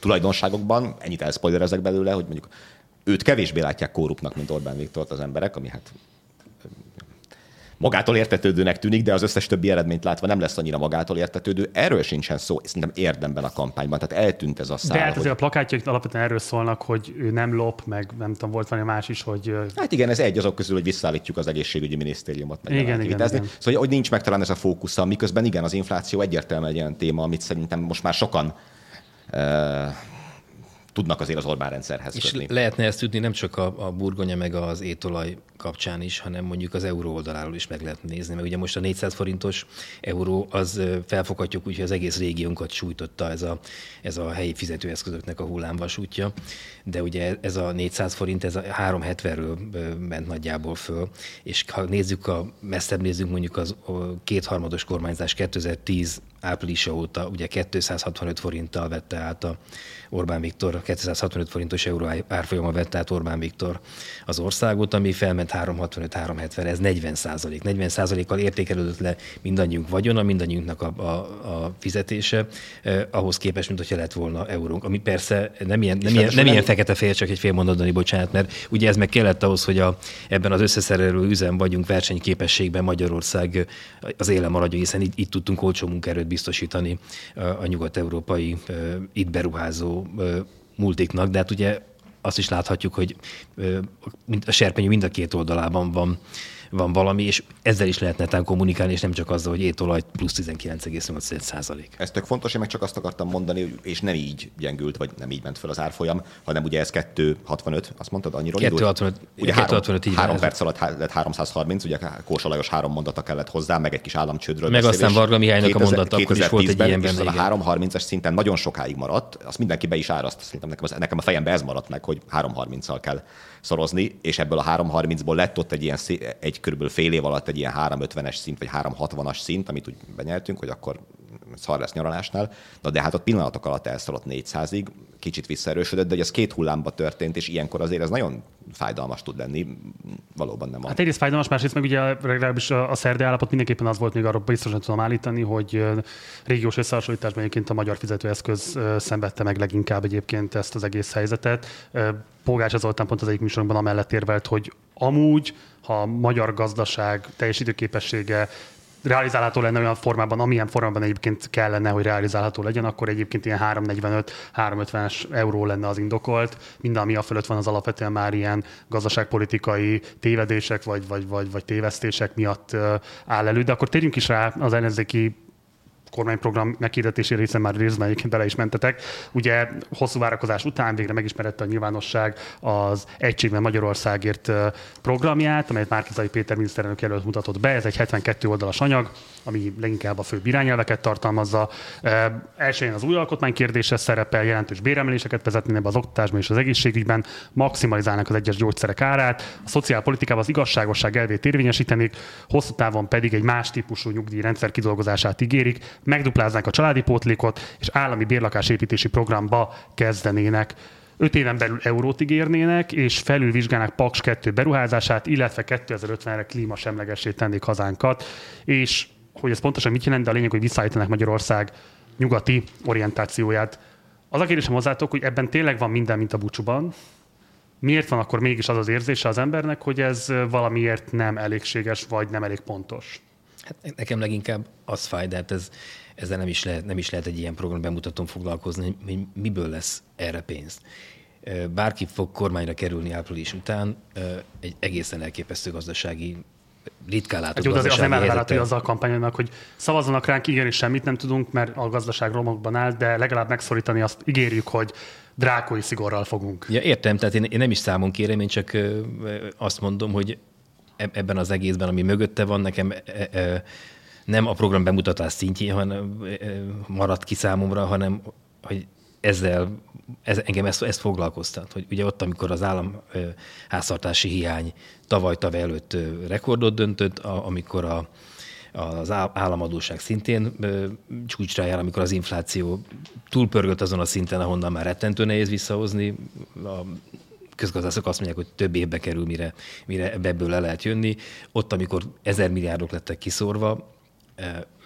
tulajdonságokban, ennyit elszpoilerezek belőle, hogy mondjuk őt kevésbé látják kórupnak, mint Orbán Viktort az emberek, ami hát magától értetődőnek tűnik, de az összes többi eredményt látva nem lesz annyira magától értetődő. Erről sincsen szó, szerintem érdemben a kampányban, tehát eltűnt ez a szál. De hát hogy- a plakátjaik alapvetően erről szólnak, hogy ő nem lop, meg nem tudom, volt valami más is, hogy Hát igen, ez egy azok közül, hogy visszaállítjuk az egészségügyi minisztériumot. Meg Igen, igen, igen. Szóval, hogy nincs meg talán ez a fókusza, miközben igen, az infláció egyértelműen egy olyan téma, amit szerintem most már sokan tudnak azért az Orbán rendszerhez És kötni. lehetne ezt tudni nem csak a, a burgonya meg az étolaj kapcsán is, hanem mondjuk az euró oldaláról is meg lehet nézni, mert ugye most a 400 forintos euró az felfoghatjuk úgy, hogy az egész régiónkat sújtotta ez a, ez a helyi fizetőeszközöknek a hullámvasútja, de ugye ez a 400 forint, ez a 370-ről ment nagyjából föl, és ha nézzük a messzebb nézzük mondjuk az kétharmados kormányzás 2010 áprilisa óta ugye 265 forinttal vette át a Orbán Viktor, 265 forintos euró árfolyama vette át Orbán Viktor az országot, ami felment 365-370, ez 40 százalék. 40 százalékkal értékelődött le mindannyiunk vagyona, mindannyiunknak a, a, a fizetése, eh, ahhoz képest, mint hogyha lett volna eurónk. Ami persze nem ilyen, nem ilyen, nem ilyen fekete-fehér, csak egy fél mondatani, bocsánat, mert ugye ez meg kellett ahhoz, hogy a, ebben az összeszerelő üzem vagyunk versenyképességben Magyarország az éle maradjon, hiszen itt, itt tudtunk olcsó munkaerőt biztosítani a nyugat-európai itt beruházó multiknak, de hát ugye azt is láthatjuk, hogy a serpenyő mind a két oldalában van van valami, és ezzel is lehetne netán kommunikálni, és nem csak azzal, hogy étolaj plusz 19,8 százalék. Ez tök fontos, én meg csak azt akartam mondani, és nem így gyengült, vagy nem így ment fel az árfolyam, hanem ugye ez 2,65, azt mondtad, annyiról 2,65, ugye 2,65 három, három perc alatt lett 330, ugye Kósa Lajos három mondata kellett hozzá, meg egy kis államcsődről Meg beszélés. aztán Varga Mihálynak a mondata, akkor is volt egy ilyen benne. A 330-as szinten nagyon sokáig maradt, azt mindenki be is áraszt, szerintem nekem, az, nekem a fejembe ez maradt meg, hogy 330-al kell szorozni, és ebből a 330-ból lett ott egy ilyen egy körülbelül fél év alatt egy ilyen 350-es szint, vagy 360-as szint, amit úgy benyeltünk, hogy akkor szar lesz nyaralásnál, Na, de hát ott pillanatok alatt elszaladt 400-ig, kicsit visszaerősödött, de hogy ez két hullámba történt, és ilyenkor azért ez nagyon fájdalmas tud lenni, valóban nem. Hát egyrészt fájdalmas, másrészt meg ugye legalábbis a, szerdai állapot mindenképpen az volt, még arról biztosan tudom állítani, hogy régiós összehasonlításban egyébként a magyar fizetőeszköz szenvedte meg leginkább egyébként ezt az egész helyzetet. Polgács Zoltán pont az egyik műsorunkban amellett érvelt, hogy amúgy, ha a magyar gazdaság teljesítőképessége realizálható lenne olyan formában, amilyen formában egyébként kellene, hogy realizálható legyen, akkor egyébként ilyen 345-350-es euró lenne az indokolt. Minden, ami a fölött van, az alapvetően már ilyen gazdaságpolitikai tévedések vagy, vagy, vagy, vagy tévesztések miatt áll elő. De akkor térjünk is rá az ellenzéki kormányprogram meghirdetésére, hiszen már részben egyébként bele is mentetek. Ugye hosszú várakozás után végre megismerette a nyilvánosság az Egységben Magyarországért programját, amelyet Márkizai Péter miniszterelnök jelölt mutatott be. Ez egy 72 oldalas anyag, ami leginkább a főbb irányelveket tartalmazza. Elsőjén az új alkotmány kérdése szerepel, jelentős béremeléseket vezetni az oktatásban és az egészségügyben, maximalizálnak az egyes gyógyszerek árát, a szociálpolitikában az igazságosság elvét érvényesítenik, hosszú távon pedig egy más típusú nyugdíjrendszer kidolgozását ígérik, megdupláznák a családi pótlékot, és állami bérlakásépítési programba kezdenének. Öt éven belül eurót ígérnének, és felülvizsgálnák Paks 2 beruházását, illetve 2050-re klímasemlegessé tennék hazánkat. És hogy ez pontosan mit jelent, de a lényeg, hogy visszaállítanak Magyarország nyugati orientációját. Az a kérdésem hozzátok, hogy ebben tényleg van minden, mint a bucsuban. Miért van akkor mégis az az érzése az embernek, hogy ez valamiért nem elégséges, vagy nem elég pontos? Hát nekem leginkább az fáj, de hát ez, ezzel nem is, lehet, nem is lehet egy ilyen program bemutatón foglalkozni, hogy miből lesz erre pénz. Bárki fog kormányra kerülni április után, egy egészen elképesztő gazdasági ritkán látott hát, az, az nem elvárható azzal a kampánynak, hogy szavazzanak ránk, és semmit nem tudunk, mert a gazdaság romokban áll, de legalább megszorítani azt ígérjük, hogy drákói szigorral fogunk. Ja, értem, tehát én, én nem is számon kérem, én csak azt mondom, hogy ebben az egészben, ami mögötte van, nekem e, e, nem a program bemutatás szintjén hanem e, maradt ki számomra, hanem hogy ezzel ez, engem ezt, ezt foglalkoztat, hogy ugye ott, amikor az állam háztartási hiány tavaly tavaly előtt rekordot döntött, a, amikor a, az államadóság szintén csúcsra jár, amikor az infláció túlpörgött azon a szinten, ahonnan már rettentő nehéz visszahozni. A közgazdászok azt mondják, hogy több évbe kerül, mire, mire ebből le lehet jönni. Ott, amikor ezer milliárdok lettek kiszórva, e,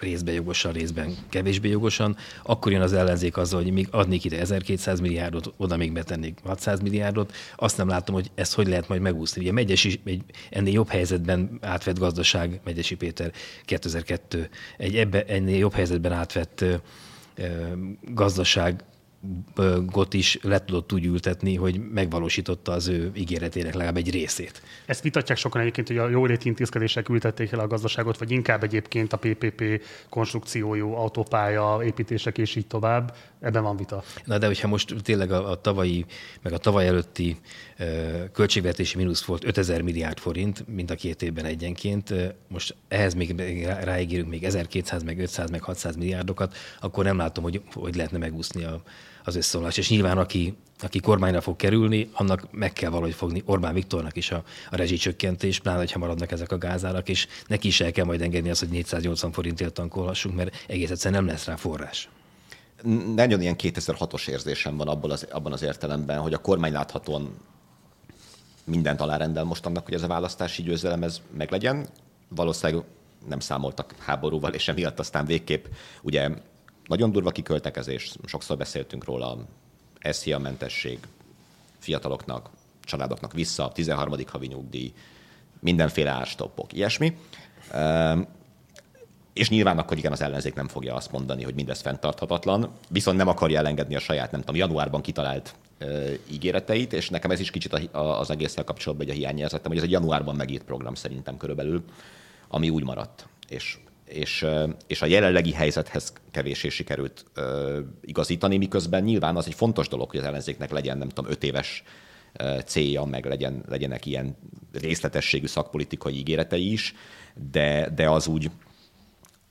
részben jogosan, részben kevésbé jogosan, akkor jön az ellenzék azzal, hogy még adnék ide 1200 milliárdot, oda még betennék 600 milliárdot. Azt nem látom, hogy ezt hogy lehet majd megúszni. Ugye Megyesi, egy ennél jobb helyzetben átvett gazdaság, Megyesi Péter 2002, egy ebbe, ennél jobb helyzetben átvett gazdaság got is le tudott úgy ültetni, hogy megvalósította az ő ígéretének legalább egy részét. Ezt vitatják sokan egyébként, hogy a jóléti intézkedések ültették el a gazdaságot, vagy inkább egyébként a PPP konstrukciójú autópálya építések és így tovább. Ebben van vita. Na de hogyha most tényleg a, a tavalyi, meg a tavaly előtti költségvetési mínusz volt 5000 milliárd forint, mind a két évben egyenként, most ehhez még ráígérünk még 1200, meg 500, meg 600 milliárdokat, akkor nem látom, hogy hogy lehetne megúszni a, az összeomlás. És nyilván aki, aki kormányra fog kerülni, annak meg kell valahogy fogni Orbán Viktornak is a, a rezsicsökkentés, pláne, ha maradnak ezek a gázárak, és neki is el kell majd engedni azt, hogy 480 forintért tankolhassunk, mert egész egyszerűen nem lesz rá forrás nagyon ilyen 2006-os érzésem van abban az, abban az értelemben, hogy a kormány láthatóan mindent alárendel most annak, hogy ez a választási győzelem ez meglegyen. Valószínűleg nem számoltak háborúval, és emiatt aztán végképp ugye nagyon durva kiköltekezés, sokszor beszéltünk róla, SZIA mentesség fiataloknak, családoknak vissza, 13. havi nyugdíj, mindenféle árstoppok, ilyesmi. És nyilván akkor igen, az ellenzék nem fogja azt mondani, hogy mindez fenntarthatatlan, viszont nem akarja elengedni a saját, nem tudom, januárban kitalált uh, ígéreteit, és nekem ez is kicsit a, a, az egésszel kapcsolatban egy a hiányérzetem, hogy ez egy januárban megírt program szerintem körülbelül, ami úgy maradt. És, és, és a jelenlegi helyzethez kevésé sikerült uh, igazítani, miközben nyilván az egy fontos dolog, hogy az ellenzéknek legyen, nem tudom, öt éves célja, meg legyen, legyenek ilyen részletességű szakpolitikai ígéretei is, de, de az úgy,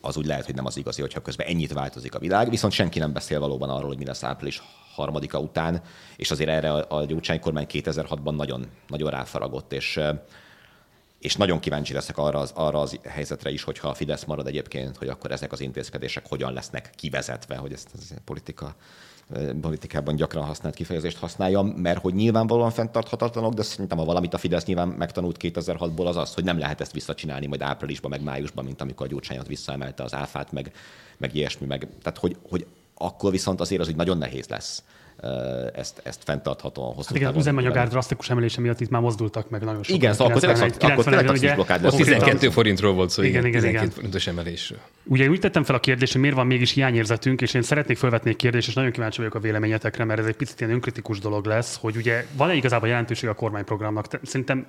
az úgy lehet, hogy nem az igazi, hogyha közben ennyit változik a világ, viszont senki nem beszél valóban arról, hogy mi lesz április harmadika után, és azért erre a Gyurcsány kormány 2006-ban nagyon, nagyon ráfaragott, és, és nagyon kíváncsi leszek arra az, arra az helyzetre is, hogyha a Fidesz marad egyébként, hogy akkor ezek az intézkedések hogyan lesznek kivezetve, hogy ezt a politika politikában gyakran használt kifejezést használja, mert hogy nyilvánvalóan fenntarthatatlanok, de szerintem ha valamit a Fidesz nyilván megtanult 2006-ból az az, hogy nem lehet ezt visszacsinálni majd áprilisban, meg májusban, mint amikor a Gyurcsányot visszaemelte az áfát, meg, meg ilyesmi, meg, tehát hogy, hogy akkor viszont azért az, hogy nagyon nehéz lesz ezt, ezt fenntarthatóan hosszú hát igen, az üzemanyagár drasztikus emelése miatt itt már mozdultak meg nagyon sokan. Igen, szóval akkor tényleg, akkor tényleg blokkád lesz. 12 forintról volt szó, igen, igen, 12 igen. forintos emelésről. Ugye úgy tettem fel a kérdést, hogy miért van mégis hiányérzetünk, és én szeretnék felvetni egy kérdést, és nagyon kíváncsi vagyok a véleményetekre, mert ez egy picit ilyen önkritikus dolog lesz, hogy ugye van-e igazából jelentőség a kormányprogramnak? Szerintem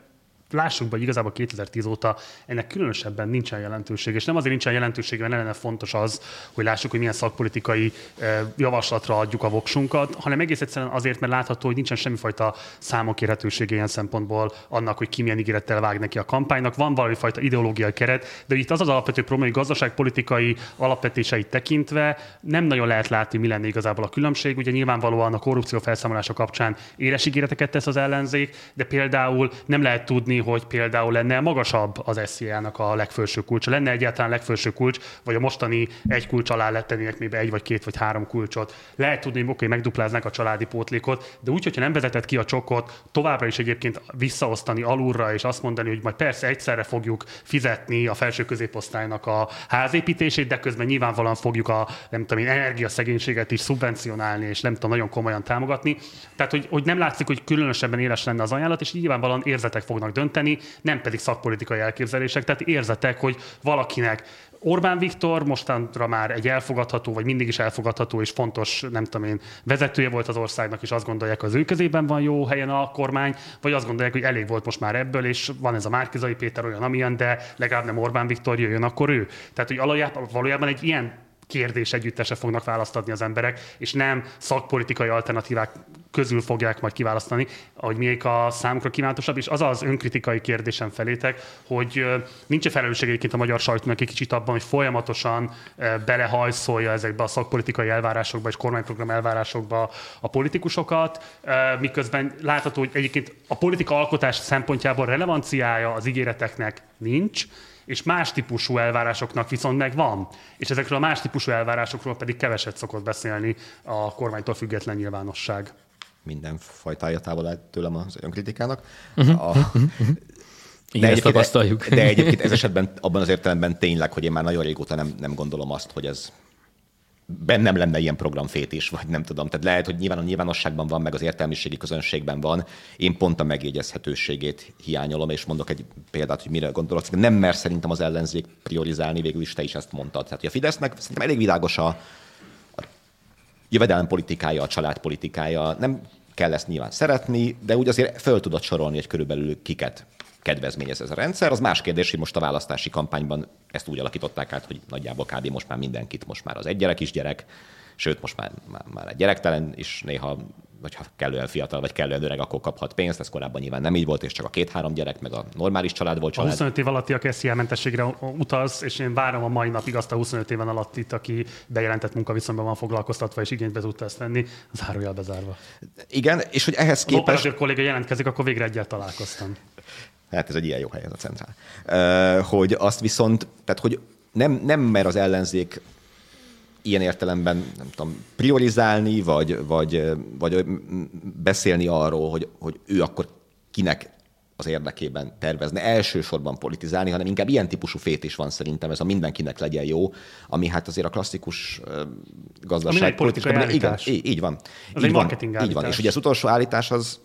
lássuk be, hogy igazából 2010 óta ennek különösebben nincsen jelentőség. És nem azért nincsen jelentőség, mert lenne fontos az, hogy lássuk, hogy milyen szakpolitikai eh, javaslatra adjuk a voksunkat, hanem egész egyszerűen azért, mert látható, hogy nincsen semmifajta számok érhetősége ilyen szempontból annak, hogy ki milyen ígérettel vág neki a kampánynak. Van valami fajta ideológiai keret, de itt az az alapvető probléma, hogy gazdaságpolitikai alapvetéseit tekintve nem nagyon lehet látni, mi lenne igazából a különbség. Ugye nyilvánvalóan a korrupció felszámolása kapcsán éles ígéreteket tesz az ellenzék, de például nem lehet tudni, hogy például lenne magasabb az SZIA-nak a legfelső kulcsa. Lenne egyáltalán legfelső kulcs, vagy a mostani egy kulcs alá lettenének még egy, vagy két, vagy három kulcsot. Lehet tudni, hogy oké, megdupláznák a családi pótlékot, de úgy, hogyha nem vezetett ki a csokot, továbbra is egyébként visszaosztani alulra, és azt mondani, hogy majd persze egyszerre fogjuk fizetni a felső középosztálynak a házépítését, de közben nyilvánvalóan fogjuk a nem tudom én, energiaszegénységet is szubvencionálni, és nem tudom, nagyon komolyan támogatni. Tehát, hogy, hogy nem látszik, hogy különösebben éles lenne az ajánlat, és nyilvánvalóan érzetek fognak dönteni dönteni, nem pedig szakpolitikai elképzelések. Tehát érzetek, hogy valakinek Orbán Viktor mostanra már egy elfogadható, vagy mindig is elfogadható és fontos, nem tudom én, vezetője volt az országnak, és azt gondolják, az ő kezében van jó helyen a kormány, vagy azt gondolják, hogy elég volt most már ebből, és van ez a Márkizai Péter olyan, amilyen, de legalább nem Orbán Viktor jöjjön, akkor ő. Tehát, hogy valójában egy ilyen kérdés együttese fognak választani az emberek, és nem szakpolitikai alternatívák közül fogják majd kiválasztani, hogy miék a számukra kívánatosabb, és az az önkritikai kérdésem felétek, hogy nincs-e felelősség egyébként a magyar sajtónak egy kicsit abban, hogy folyamatosan belehajszolja ezekbe a szakpolitikai elvárásokba és kormányprogram elvárásokba a politikusokat, miközben látható, hogy egyébként a politika alkotás szempontjából relevanciája az ígéreteknek nincs, és más típusú elvárásoknak viszont meg van. És ezekről a más típusú elvárásokról pedig keveset szokott beszélni a kormánytól független nyilvánosság. Minden fajtája távol állt tőlem az önkritikának. Uh-huh. A, igen, de tapasztaljuk. De egyébként ez esetben abban az értelemben tényleg, hogy én már nagyon régóta nem, nem gondolom azt, hogy ez bennem lenne ilyen programfétés, vagy nem tudom. Tehát lehet, hogy nyilván a nyilvánosságban van, meg az értelmiségi közönségben van. Én pont a megjegyezhetőségét hiányolom, és mondok egy példát, hogy mire gondolok. Nem mer szerintem az ellenzék priorizálni, végül is te is ezt mondtad. Tehát hogy a Fidesznek szerintem elég világos a, jövedelem politikája, a család politikája. Nem kell ezt nyilván szeretni, de úgy azért föl tudod sorolni, hogy körülbelül kiket kedvezményez ez a rendszer. Az más kérdés, hogy most a választási kampányban ezt úgy alakították át, hogy nagyjából kb. most már mindenkit, most már az egy gyerek is gyerek, sőt, most már, már, már egy gyerektelen is néha hogyha kellően fiatal vagy kellően öreg, akkor kaphat pénzt. Ez korábban nyilván nem így volt, és csak a két-három gyerek, meg a normális család volt család. A 25 év alatti, aki SZIA mentességre utaz, és én várom a mai napig azt a 25 éven alattit, aki bejelentett munkaviszonyban van foglalkoztatva, és igénybe tudta ezt venni, zárójel bezárva. Igen, és hogy ehhez képest... Ha kolléga jelentkezik, akkor végre egyet találkoztam. Hát ez egy ilyen jó hely ez a centrál. Hogy azt viszont, tehát hogy nem, nem mer az ellenzék ilyen értelemben nem tudom, priorizálni, vagy, vagy, vagy beszélni arról, hogy, hogy ő akkor kinek az érdekében tervezne elsősorban politizálni, hanem inkább ilyen típusú fét is van szerintem, ez a mindenkinek legyen jó, ami hát azért a klasszikus gazdaság politikai Igen, így, így van. Az így egy van, marketing állítás. így van. És ugye az utolsó állítás az,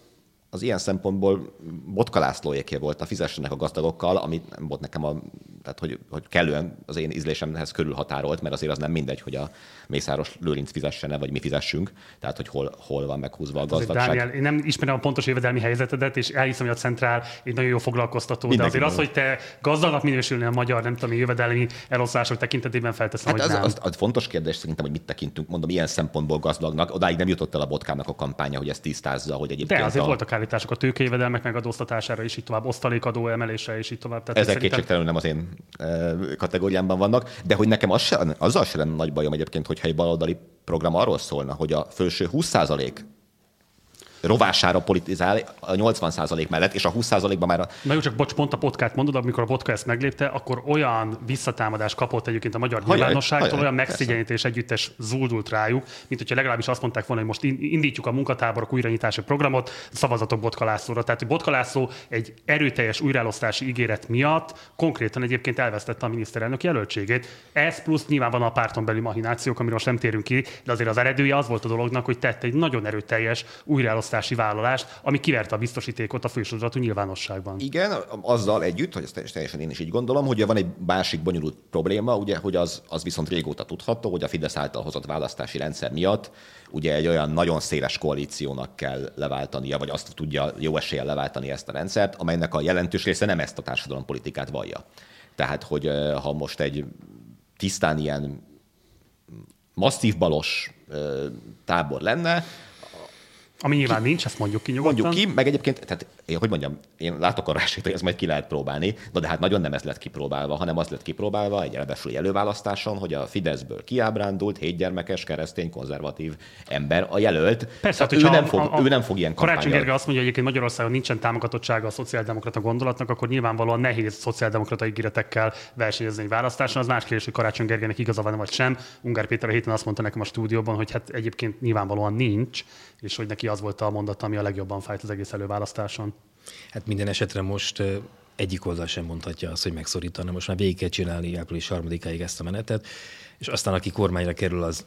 az ilyen szempontból Botka Lászlóéké volt a fizessenek a gazdagokkal, ami nem volt nekem a, tehát hogy, hogy kellően az én ízlésemhez körülhatárolt, mert azért az nem mindegy, hogy a Mészáros Lőrinc fizessene, vagy mi fizessünk, tehát hogy hol, hol van meghúzva a gazdagság. Dániel, én nem ismerem a pontos jövedelmi helyzetedet, és elhiszem, hogy a Centrál egy nagyon jó foglalkoztató, Mindenki de azért az, hogy te gazdagnak minősülnél a magyar, nem tudom, jövedelmi eloszlások tekintetében felteszem, hát hogy az, nem. Az, az, fontos kérdés szerintem, hogy mit tekintünk, mondom, ilyen szempontból gazdagnak. Odáig nem jutott el a botkának a kampánya, hogy ezt tisztázza, hogy egyébként. De azért a... voltak állítások a tőkejövedelmek megadóztatására, és így tovább, osztalékadó emelésre, és így tovább. Tehát Ezek szerintem... kétségtelenül nem az én kategóriámban vannak, de hogy nekem az se, azzal sem lenne nagy bajom egyébként, hogyha egy baloldali program arról szólna, hogy a felső 20% rovására politizál a 80% mellett, és a 20%-ban már a... Na jó, csak bocs, pont a podcast mondod, amikor a podcast ezt meglépte, akkor olyan visszatámadást kapott egyébként a magyar nyilvánosságtól, olyan megszigyenítés együttes zuldult rájuk, mint hogyha legalábbis azt mondták volna, hogy most indítjuk a munkatáborok újranyitási programot, szavazatok Botkalászlóra. Tehát, hogy Botkalászló egy erőteljes újraelosztási ígéret miatt konkrétan egyébként elvesztette a miniszterelnök jelöltségét. Ez plusz nyilván van a párton belül mahinációk, amiről most nem térünk ki, de azért az eredője az volt a dolognak, hogy tette egy nagyon erőteljes újraelosztási választási vállalást, ami kiverte a biztosítékot a fősodratú nyilvánosságban. Igen, azzal együtt, hogy ezt teljesen én is így gondolom, hogy van egy másik bonyolult probléma, ugye, hogy az, az viszont régóta tudható, hogy a Fidesz által hozott választási rendszer miatt ugye egy olyan nagyon széles koalíciónak kell leváltania, vagy azt tudja jó eséllyel leváltani ezt a rendszert, amelynek a jelentős része nem ezt a társadalompolitikát vallja. Tehát, hogy ha most egy tisztán ilyen masszív balos tábor lenne, ami nyilván ki, nincs, ezt mondjuk ki nyugodtan. Mondjuk ki, meg egyébként, tehát én, hogy mondjam, én látok arra esélyt, hogy ezt majd ki lehet próbálni, de, de hát nagyon nem ez lett kipróbálva, hanem az lett kipróbálva egy elvesüli előválasztáson, hogy a Fideszből kiábrándult, hétgyermekes, keresztény, konzervatív ember a jelölt. Persze, hát ő, nem fog, a, a, ő nem fog ilyen Karácsony Gergely azt mondja, hogy egyébként Magyarországon nincsen támogatottsága a szociáldemokrata gondolatnak, akkor nyilvánvalóan nehéz szociáldemokrata ígéretekkel versenyezni egy választáson. Az más kérdés, hogy Karácsony Gergelynek igaza van vagy sem. Ungár Péter a héten azt mondta nekem a stúdióban, hogy hát egyébként nyilvánvalóan nincs, és hogy neki az volt a mondat, ami a legjobban fájt az egész előválasztáson. Hát minden esetre most egyik oldal sem mondhatja azt, hogy megszorítana. Most már végig kell csinálni április harmadikáig ezt a menetet, és aztán aki kormányra kerül, az,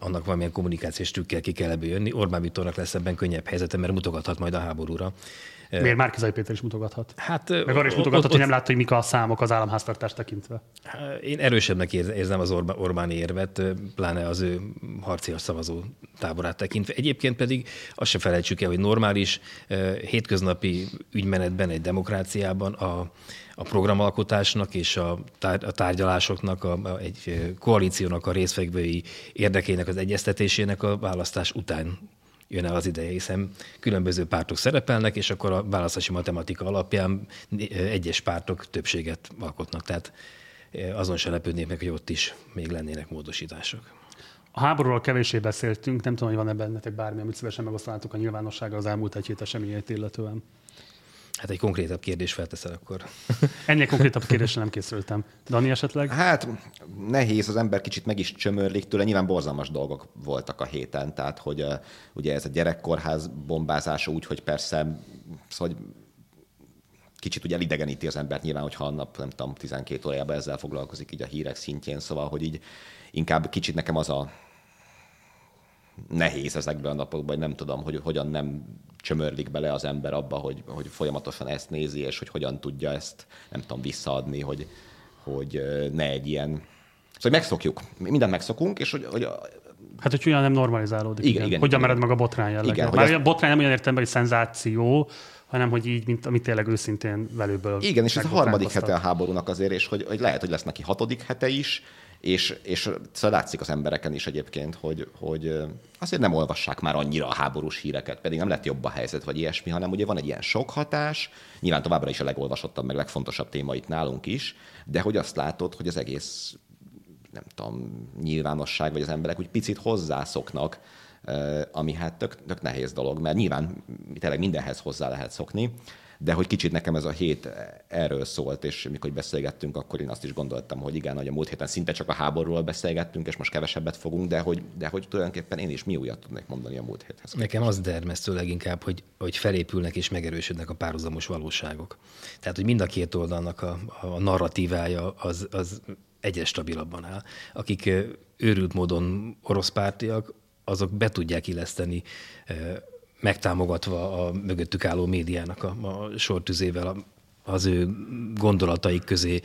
annak valamilyen kommunikációs trükkel ki kell ebből jönni. Orbán Viktornak lesz ebben könnyebb helyzete, mert mutogathat majd a háborúra. Miért Márkizai Péter is mutogathat? Hát, Meg arra is mutogathat, ott, hogy nem látta, hogy mik a számok az államháztartást tekintve. Én erősebbnek érzem az Orbán, Orbáni érvet, pláne az ő harcias szavazó táborát tekintve. Egyébként pedig azt se felejtsük el, hogy normális hétköznapi ügymenetben egy demokráciában a, a programalkotásnak és a, tár, a tárgyalásoknak, a, a, egy koalíciónak a részfekvői érdekének az egyeztetésének a választás után jön el az ideje, hiszen különböző pártok szerepelnek, és akkor a választási matematika alapján egyes pártok többséget alkotnak. Tehát azon se lepődnék meg, hogy ott is még lennének módosítások. A háborúról kevésé beszéltünk, nem tudom, hogy van-e bennetek bármi, amit szívesen megosztanátok a nyilvánossággal az elmúlt egy hét eseményeit illetően. Hát egy konkrétabb kérdés felteszel akkor. *laughs* Ennél konkrétabb kérdésre nem készültem. Dani esetleg? Hát nehéz, az ember kicsit meg is csömörlik tőle. Nyilván borzalmas dolgok voltak a héten, tehát hogy uh, ugye ez a gyerekkorház bombázása úgy, hogy persze szóval, hogy kicsit ugye elidegeníti az embert nyilván, hogyha a nap, nem tudom, 12 órájában ezzel foglalkozik így a hírek szintjén, szóval, hogy így inkább kicsit nekem az a nehéz ezekben a napokban, hogy nem tudom, hogy hogyan nem csömörlik bele az ember abba, hogy, hogy folyamatosan ezt nézi, és hogy hogyan tudja ezt, nem tudom, visszaadni, hogy, hogy ne egy ilyen... Szóval megszokjuk, mindent megszokunk, és hogy, hogy Hát, hogy olyan nem normalizálódik. Igen, igen. igen, Hogyan igen. mered meg a botrány jelleg. Igen, Már azt- azt... botrány nem olyan értelemben, hogy szenzáció, hanem hogy így, mint amit tényleg őszintén velőből Igen, és ez a harmadik hete a háborúnak azért, és hogy, hogy lehet, hogy lesz neki hatodik hete is, és, és szóval látszik az embereken is egyébként, hogy, hogy azért nem olvassák már annyira a háborús híreket, pedig nem lett jobb a helyzet, vagy ilyesmi, hanem ugye van egy ilyen sok hatás, nyilván továbbra is a legolvasottabb, meg legfontosabb téma itt nálunk is, de hogy azt látod, hogy az egész nem tudom, nyilvánosság, vagy az emberek úgy picit hozzászoknak, ami hát tök, tök nehéz dolog, mert nyilván tényleg mindenhez hozzá lehet szokni, de hogy kicsit nekem ez a hét erről szólt, és mikor beszélgettünk, akkor én azt is gondoltam, hogy igen, hogy a múlt héten szinte csak a háborúról beszélgettünk, és most kevesebbet fogunk, de hogy, de hogy tulajdonképpen én is mi újat tudnék mondani a múlt héthez. Nekem az dermesztő leginkább, hogy, hogy felépülnek és megerősödnek a párhuzamos valóságok. Tehát, hogy mind a két oldalnak a, a narratívája az, az egyre stabilabban áll. Akik ö, őrült módon orosz pártiak, azok be tudják illeszteni ö, megtámogatva a mögöttük álló médiának a, a sortüzével a, az ő gondolataik közé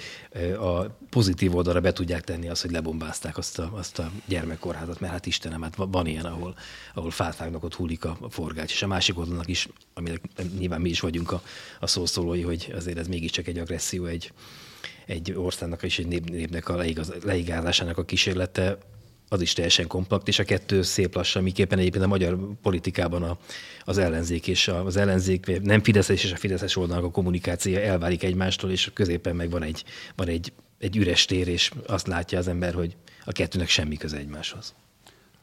a pozitív oldalra be tudják tenni azt, hogy lebombázták azt a, azt a gyermekkórházat, mert hát Istenem, hát van ilyen, ahol, ahol fátvágnak, ott hullik a, a forgács, és a másik oldalnak is, aminek nyilván mi is vagyunk a, a szószólói, hogy azért ez mégiscsak egy agresszió, egy, egy országnak és egy nép, népnek a leigaz, leigázásának a kísérlete, az is teljesen kompakt, és a kettő szép lassan, miképpen egyébként a magyar politikában a, az ellenzék és a- az ellenzék, nem Fideszes és a Fideszes oldalnak a kommunikáció elválik egymástól, és középen meg van egy, van egy, egy üres tér, és azt látja az ember, hogy a kettőnek semmi köze egymáshoz.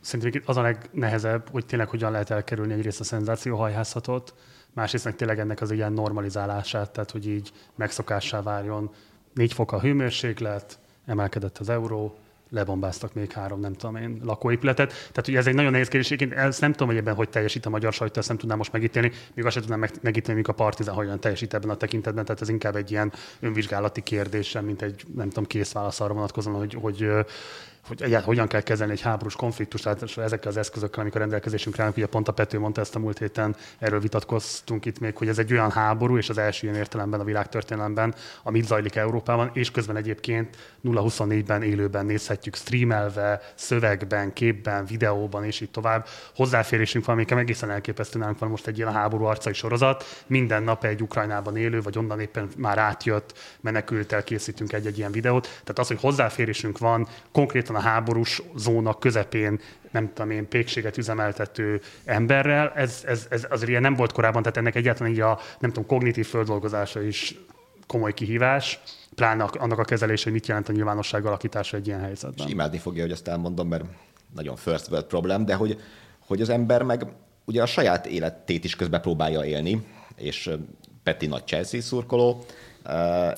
Szerintem az a legnehezebb, hogy tényleg hogyan lehet elkerülni egyrészt a szenzációhajhászatot, másrészt meg tényleg ennek az ilyen normalizálását, tehát hogy így megszokássá várjon. Négy fok a hőmérséklet, emelkedett az euró, lebombáztak még három, nem tudom én, lakóépületet. Tehát ugye ez egy nagyon nehéz kérdés. Egyébként ezt nem tudom, hogy ebben hogy teljesít a magyar sajtó, ezt nem tudnám most megítélni, még azt sem tudnám meg- megítélni, míg a partizán hogyan teljesít ebben a tekintetben. Tehát ez inkább egy ilyen önvizsgálati kérdés, mint egy, nem tudom, kész válasz arra vonatkozóan, hogy, hogy hogy egyáltalán hogyan kell kezelni egy háborús konfliktust, tehát ezekkel az eszközökkel, amikor rendelkezésünkre állnak, ugye pont a Pető mondta ezt a múlt héten, erről vitatkoztunk itt még, hogy ez egy olyan háború, és az első ilyen értelemben a világtörténelemben, ami itt zajlik Európában, és közben egyébként 0-24-ben élőben nézhetjük streamelve, szövegben, képben, videóban, és így tovább. Hozzáférésünk van, amikkel egészen elképesztő nálunk van most egy ilyen háború arcai sorozat. Minden nap egy Ukrajnában élő, vagy onnan éppen már átjött menekültel készítünk egy-egy ilyen videót. Tehát az, hogy hozzáférésünk van konkrétan a háborús zóna közepén, nem tudom én, pékséget üzemeltető emberrel, ez, ez, ez azért ilyen nem volt korábban, tehát ennek egyáltalán így a, nem tudom, kognitív földolgozása is komoly kihívás, pláne annak a kezelése, hogy mit jelent a nyilvánosság alakítása egy ilyen helyzetben. És imádni fogja, hogy azt elmondom, mert nagyon first world problem, de hogy, hogy az ember meg ugye a saját életét is közben próbálja élni, és Peti nagy Chelsea szurkoló,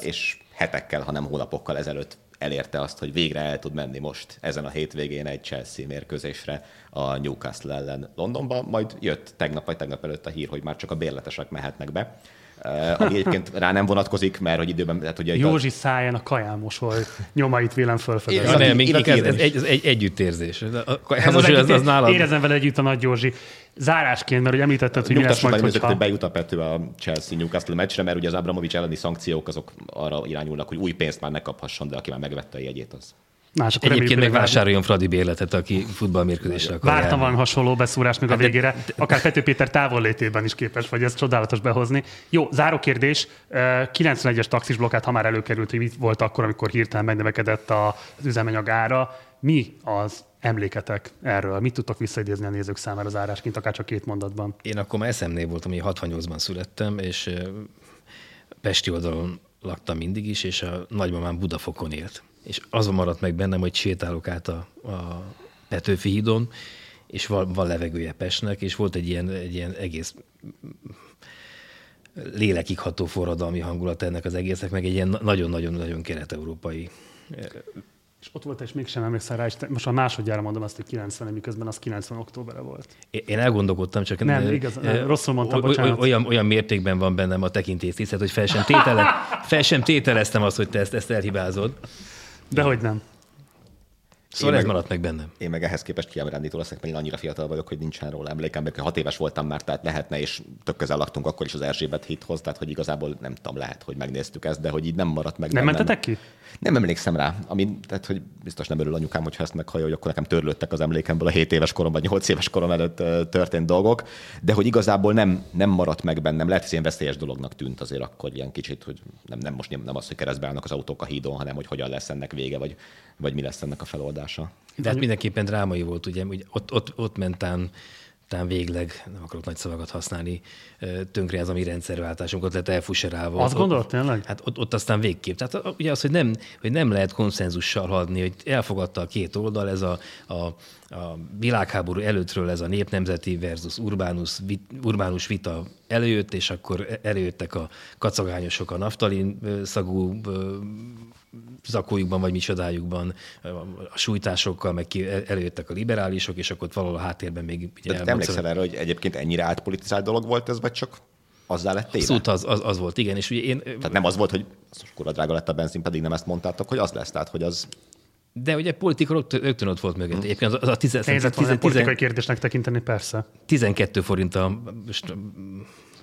és hetekkel, hanem hónapokkal ezelőtt elérte azt, hogy végre el tud menni most ezen a hétvégén egy Chelsea mérkőzésre a Newcastle ellen Londonban, majd jött tegnap vagy tegnap előtt a hír, hogy már csak a bérletesek mehetnek be, Ö, ami egyébként rá nem vonatkozik, mert hogy időben, tehát ugye Józsi száján a kaján mosoly, nyomait vélem fölfedez. Igen, Ja, nem, még ez, ez, egy, ez egy együttérzés. A- a- Ez az, az, az nálad. Érezem vele együtt a nagy Józsi. Zárásként, mert ugye említetted, hogy mi lesz majd, hogyha... hogy bejut a Pető a Chelsea Newcastle meccsre, mert ugye az Abramovics elleni szankciók azok arra irányulnak, hogy új pénzt már ne kaphasson, de aki már megvette a jegyét, az. Na, és akkor Egyébként meg vásároljon Fradi bérletet, aki futballmérkőzésre akar Vártam valami hasonló beszúrást még a végére. Akár Pető Péter távollétében is képes vagy, ez csodálatos behozni. Jó, záró kérdés. Eh, 91-es taxis blokkát, ha már előkerült, hogy mit volt akkor, amikor hirtelen megnövekedett a- az üzemanyag ára. Mi az emléketek erről? Mit tudtok visszaidézni a nézők számára zárásként, akár csak két mondatban? Én akkor már SMN voltam, hogy 68-ban születtem, és Pesti oldalon laktam mindig is, és a nagymamám Budafokon élt. És az maradt meg bennem, hogy sétálok át a, a Petőfi hídon, és van, van levegője Pestnek, és volt egy ilyen, egy ilyen egész lélekig ható forradalmi hangulat ennek az egésznek, meg egy ilyen nagyon-nagyon-nagyon kelet-európai És ott volt, és mégsem emlékszel rá, és most már másodjára mondom azt, hogy 90, miközben az 90 októberre volt. Én elgondolkodtam, csak Nem, ö, igaz, nem, rosszul mondtam, bocsánat. Olyan, olyan mértékben van bennem a tekintélytisztet, hogy fel sem, tétele, fel sem tételeztem azt, hogy te ezt, ezt elhibázod. De hogy nem. Szóval én ez meg, maradt meg bennem. Én meg ehhez képest kiábrándító leszek, mert én annyira fiatal vagyok, hogy nincsen róla emlékem, mert hat éves voltam már, tehát lehetne, és tök közel laktunk akkor is az Erzsébet hithoz, tehát hogy igazából nem tudom, lehet, hogy megnéztük ezt, de hogy így nem maradt meg. Nem bennem. mentetek ki? Nem emlékszem rá. Ami, tehát, hogy biztos nem örül anyukám, hogyha ezt meghallja, hogy akkor nekem törlődtek az emlékemből a 7 éves korom vagy 8 éves korom előtt történt dolgok, de hogy igazából nem, nem maradt meg bennem. Lehet, hogy ilyen veszélyes dolognak tűnt azért akkor ilyen kicsit, hogy nem, nem most nem az, hogy keresztbe állnak az autók a hídon, hanem hogy hogyan lesz ennek vége, vagy, vagy mi lesz ennek a feloldása. De hát mindenképpen drámai volt, ugye, hogy ott, ott, ott mentán talán végleg, nem akarok nagy szavakat használni, tönkre az a mi rendszerváltásunkat lett elfuserálva. Azt gondolod tényleg? Hát ott, ott aztán végképp. Tehát ugye az, hogy nem, hogy nem lehet konszenzussal hadni, hogy elfogadta a két oldal, ez a, a, a világháború előttről ez a népnemzeti versus urbánus, vit, urbánus vita előjött, és akkor előjöttek a kacagányosok a naftalin szagú zakójukban, vagy micsodájukban, a sújtásokkal, meg ki előjöttek a liberálisok, és akkor valahol a háttérben még... Ugye De te emlékszel erre, hogy egyébként ennyire átpolitizált dolog volt ez, vagy csak azzá lett téve? Abszolút az, az, az, volt, igen. És ugye én... Tehát nem az volt, hogy akkor drága lett a benzin, pedig nem ezt mondtátok, hogy az lesz, tehát hogy az de ugye politika rögtön ott volt mögött. Egyébként az, az a tizen, tizen, tizen, politikai kérdésnek tekinteni, persze. 12 forint a, most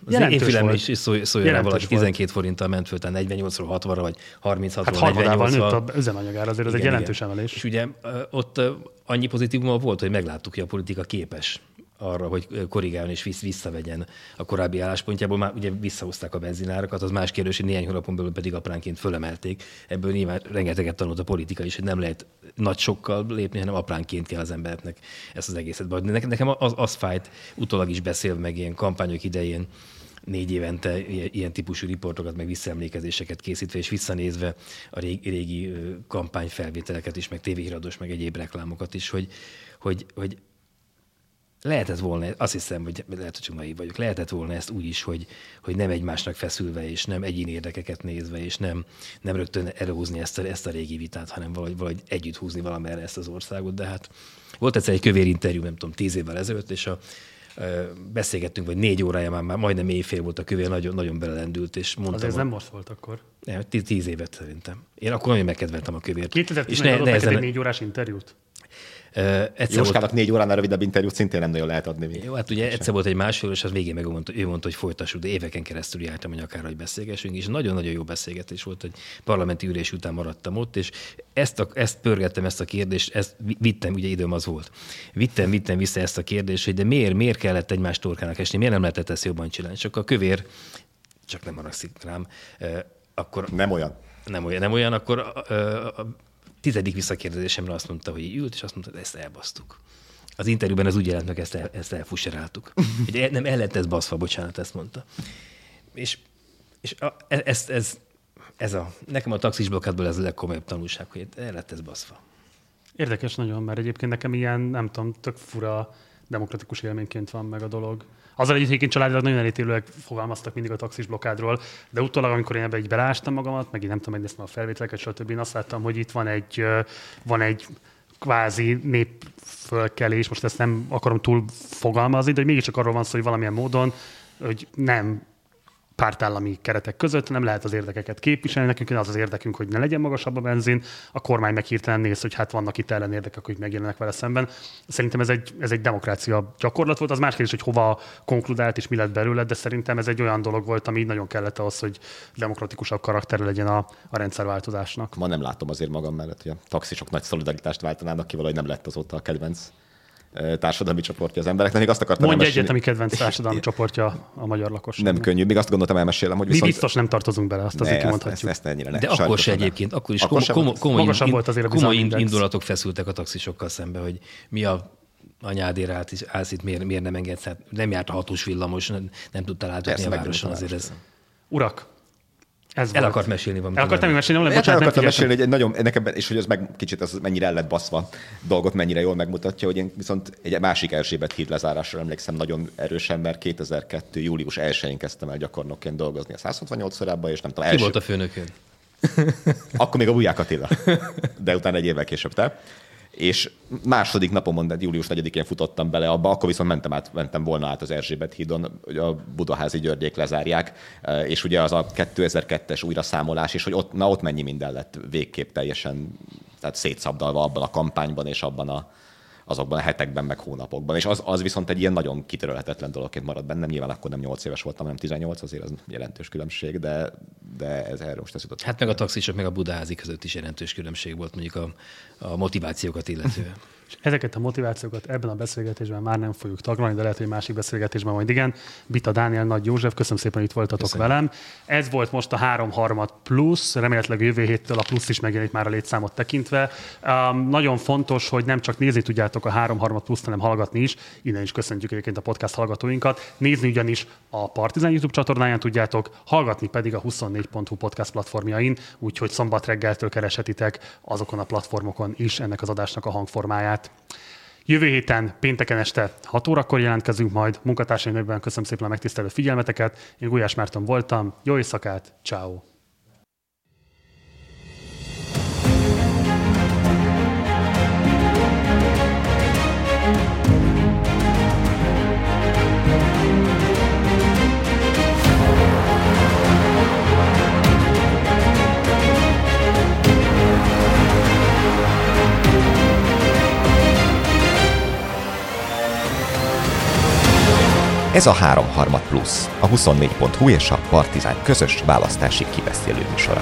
az én fülem is szólja szó rá valaki, 12 forinttal ment föl, tehát 48-ról 60-ra, vagy 36-ról hát 48 nőtt a üzemanyagára, azért igen, ez egy jelentős igen. emelés. És ugye ott annyi pozitívuma volt, hogy megláttuk, hogy a politika képes arra, hogy korrigáljon és visszavegyen a korábbi álláspontjából. Már ugye visszahozták a benzinárakat, az más kérdés, hogy néhány hónapon belül pedig apránként fölemelték. Ebből nyilván rengeteget tanult a politika is, hogy nem lehet nagy sokkal lépni, hanem apránként kell az embernek ezt az egészet. Nekem az, az fájt, utólag is beszél meg ilyen kampányok idején, négy évente ilyen típusú riportokat, meg visszaemlékezéseket készítve, és visszanézve a régi, régi kampányfelvételeket is, meg tévéhíradós, meg egyéb reklámokat is, hogy, hogy, hogy lehetett volna, azt hiszem, hogy lehet, hogy naiv vagyok, lehetett volna ezt úgy is, hogy, hogy nem egymásnak feszülve, és nem egyéni érdekeket nézve, és nem, nem rögtön előhúzni ezt a, ezt a régi vitát, hanem valahogy, valahogy együtt húzni valamerre ezt az országot. De hát volt egyszer egy kövér interjú, nem tudom, tíz évvel ezelőtt, és a, beszélgettünk, vagy négy órája már, már majdnem éjfél volt a kövér, nagyon, nagyon belelendült, és mondtam... Azért ez nem most volt akkor. Nem, tíz, tíz évet szerintem. Én akkor nagyon megkedveltem a kövért. 2011 adott neked egy négy órás interjút? Uh, Jóskának volt... négy óránál rövidebb interjút szintén nem nagyon lehet adni. Jó, hát ugye egyszer volt egy másfél, és az végén meg mondta, ő mondta, hogy folytassuk, de éveken keresztül jártam, hogy akár, hogy beszélgessünk, és nagyon-nagyon jó beszélgetés volt, hogy parlamenti ülés után maradtam ott, és ezt, a, ezt pörgettem, ezt a kérdést, ezt vittem, ugye időm az volt. Vittem, vittem vissza ezt a kérdést, hogy de miért, miért kellett egymás torkának esni, miért nem lehetett ezt jobban csinálni? Csak a kövér, csak nem haragszik rám, akkor... Nem olyan. Nem olyan, nem olyan, akkor a, a, a, tizedik visszakérdezésemre azt mondta, hogy ült, és azt mondta, hogy ezt elbasztuk. Az interjúban az úgy jelent meg, ezt, el, ezt elfusseráltuk. *laughs* Hogy nem el lett ez baszva, bocsánat, ezt mondta. És, és a, e, ez, ez, ez a, nekem a taxis blokkádból ez a legkomolyabb tanulság, hogy el lett ez baszva. Érdekes nagyon, mert egyébként nekem ilyen, nem tudom, tök fura demokratikus élményként van meg a dolog. Azzal egyébként családilag nagyon elítélőek fogalmaztak mindig a taxis blokkádról, de utólag, amikor én ebbe így belástam magamat, meg én nem tudom megnézni a felvételeket, stb. Én azt láttam, hogy itt van egy, van egy kvázi népfölkelés, most ezt nem akarom túl fogalmazni, de hogy mégiscsak arról van szó, hogy valamilyen módon, hogy nem pártállami keretek között, nem lehet az érdekeket képviselni. Nekünk az az érdekünk, hogy ne legyen magasabb a benzin, a kormány meg hirtelen néz, hogy hát vannak itt ellenérdekek, hogy megjelennek vele szemben. Szerintem ez egy, ez egy demokrácia gyakorlat volt. Az más kérdés, hogy hova konkludált és mi lett belőle, de szerintem ez egy olyan dolog volt, ami nagyon kellett ahhoz, hogy demokratikusabb karakter legyen a, a rendszerváltozásnak. Ma nem látom azért magam mellett, hogy a taxisok nagy szolidaritást váltanának ki, valahogy nem lett azóta a kedvenc társadalmi csoportja az embereknek. Még azt akartam Mondj egyet, ami kedvenc társadalmi *laughs* csoportja a magyar lakosság. Nem könnyű, még azt gondoltam elmesélem, hogy viszont... Mi biztos nem tartozunk bele, azt azért kimondhatjuk. Ezt, ezt, ezt ne. De akkor se egyébként, akkor is akkor komoly, komoly, komoly volt azért komoly indulatok feszültek a taxisokkal szembe, hogy mi a anyádért állsz, állsz itt, miért, miért nem engedsz? Hát nem járt a hatós villamos, nem, nem tudtál átadni a városon, azért ez... Urak, ez El volt. akart mesélni valamit. El akartam mesélni valamit, bocsánat, el akartam mesélni, hogy egy nagyon, nekem, és hogy ez meg kicsit az mennyire el lett baszva dolgot mennyire jól megmutatja, hogy én viszont egy másik Erzsébet híd lezárásra emlékszem nagyon erősen, mert 2002. július 1-én kezdtem el gyakornokként dolgozni a 168 szorában, és nem tudom. Ki első... volt a főnökön? Akkor még a Buják Attila, de utána egy évvel később te és második napon, de július 4-én futottam bele abba, akkor viszont mentem, át, mentem volna át az Erzsébet hídon, hogy a Budaházi Györgyék lezárják, eh, és ugye az a 2002-es újraszámolás, és hogy ott, na ott mennyi minden lett végképp teljesen tehát szétszabdalva abban a kampányban és abban a, azokban a hetekben, meg hónapokban. És az, az viszont egy ilyen nagyon kitörölhetetlen dologként marad bennem. Nyilván akkor nem 8 éves voltam, hanem 18, azért az jelentős különbség, de, de ez erről most jutott. Hát meg a taxisok, meg a budázi között is jelentős különbség volt mondjuk a, a motivációkat illetően. Ezeket a motivációkat ebben a beszélgetésben már nem fogjuk taglalni, de lehet, hogy másik beszélgetésben majd igen. Bita Dániel, Nagy József, köszönöm szépen, hogy itt voltatok köszönöm. velem. Ez volt most a három harmad plusz, remélhetőleg jövő héttől a plusz is megjelenik már a létszámot tekintve. Um, nagyon fontos, hogy nem csak nézni tudjátok a három harmad plusz, hanem hallgatni is. Innen is köszöntjük egyébként a podcast hallgatóinkat. Nézni ugyanis a Partizán YouTube csatornáján tudjátok, hallgatni pedig a 24.hu podcast platformjain, úgyhogy szombat reggeltől kereshetitek azokon a platformokon is ennek az adásnak a hangformáját. Jövő héten, pénteken este 6 órakor jelentkezünk majd. Munkatársaim nevében köszönöm szépen a megtisztelő figyelmeteket. Én Gulyás Márton voltam. Jó éjszakát, ciao. Ez a 3 plusz, a 24.hu és a Partizán közös választási kibeszélő műsora.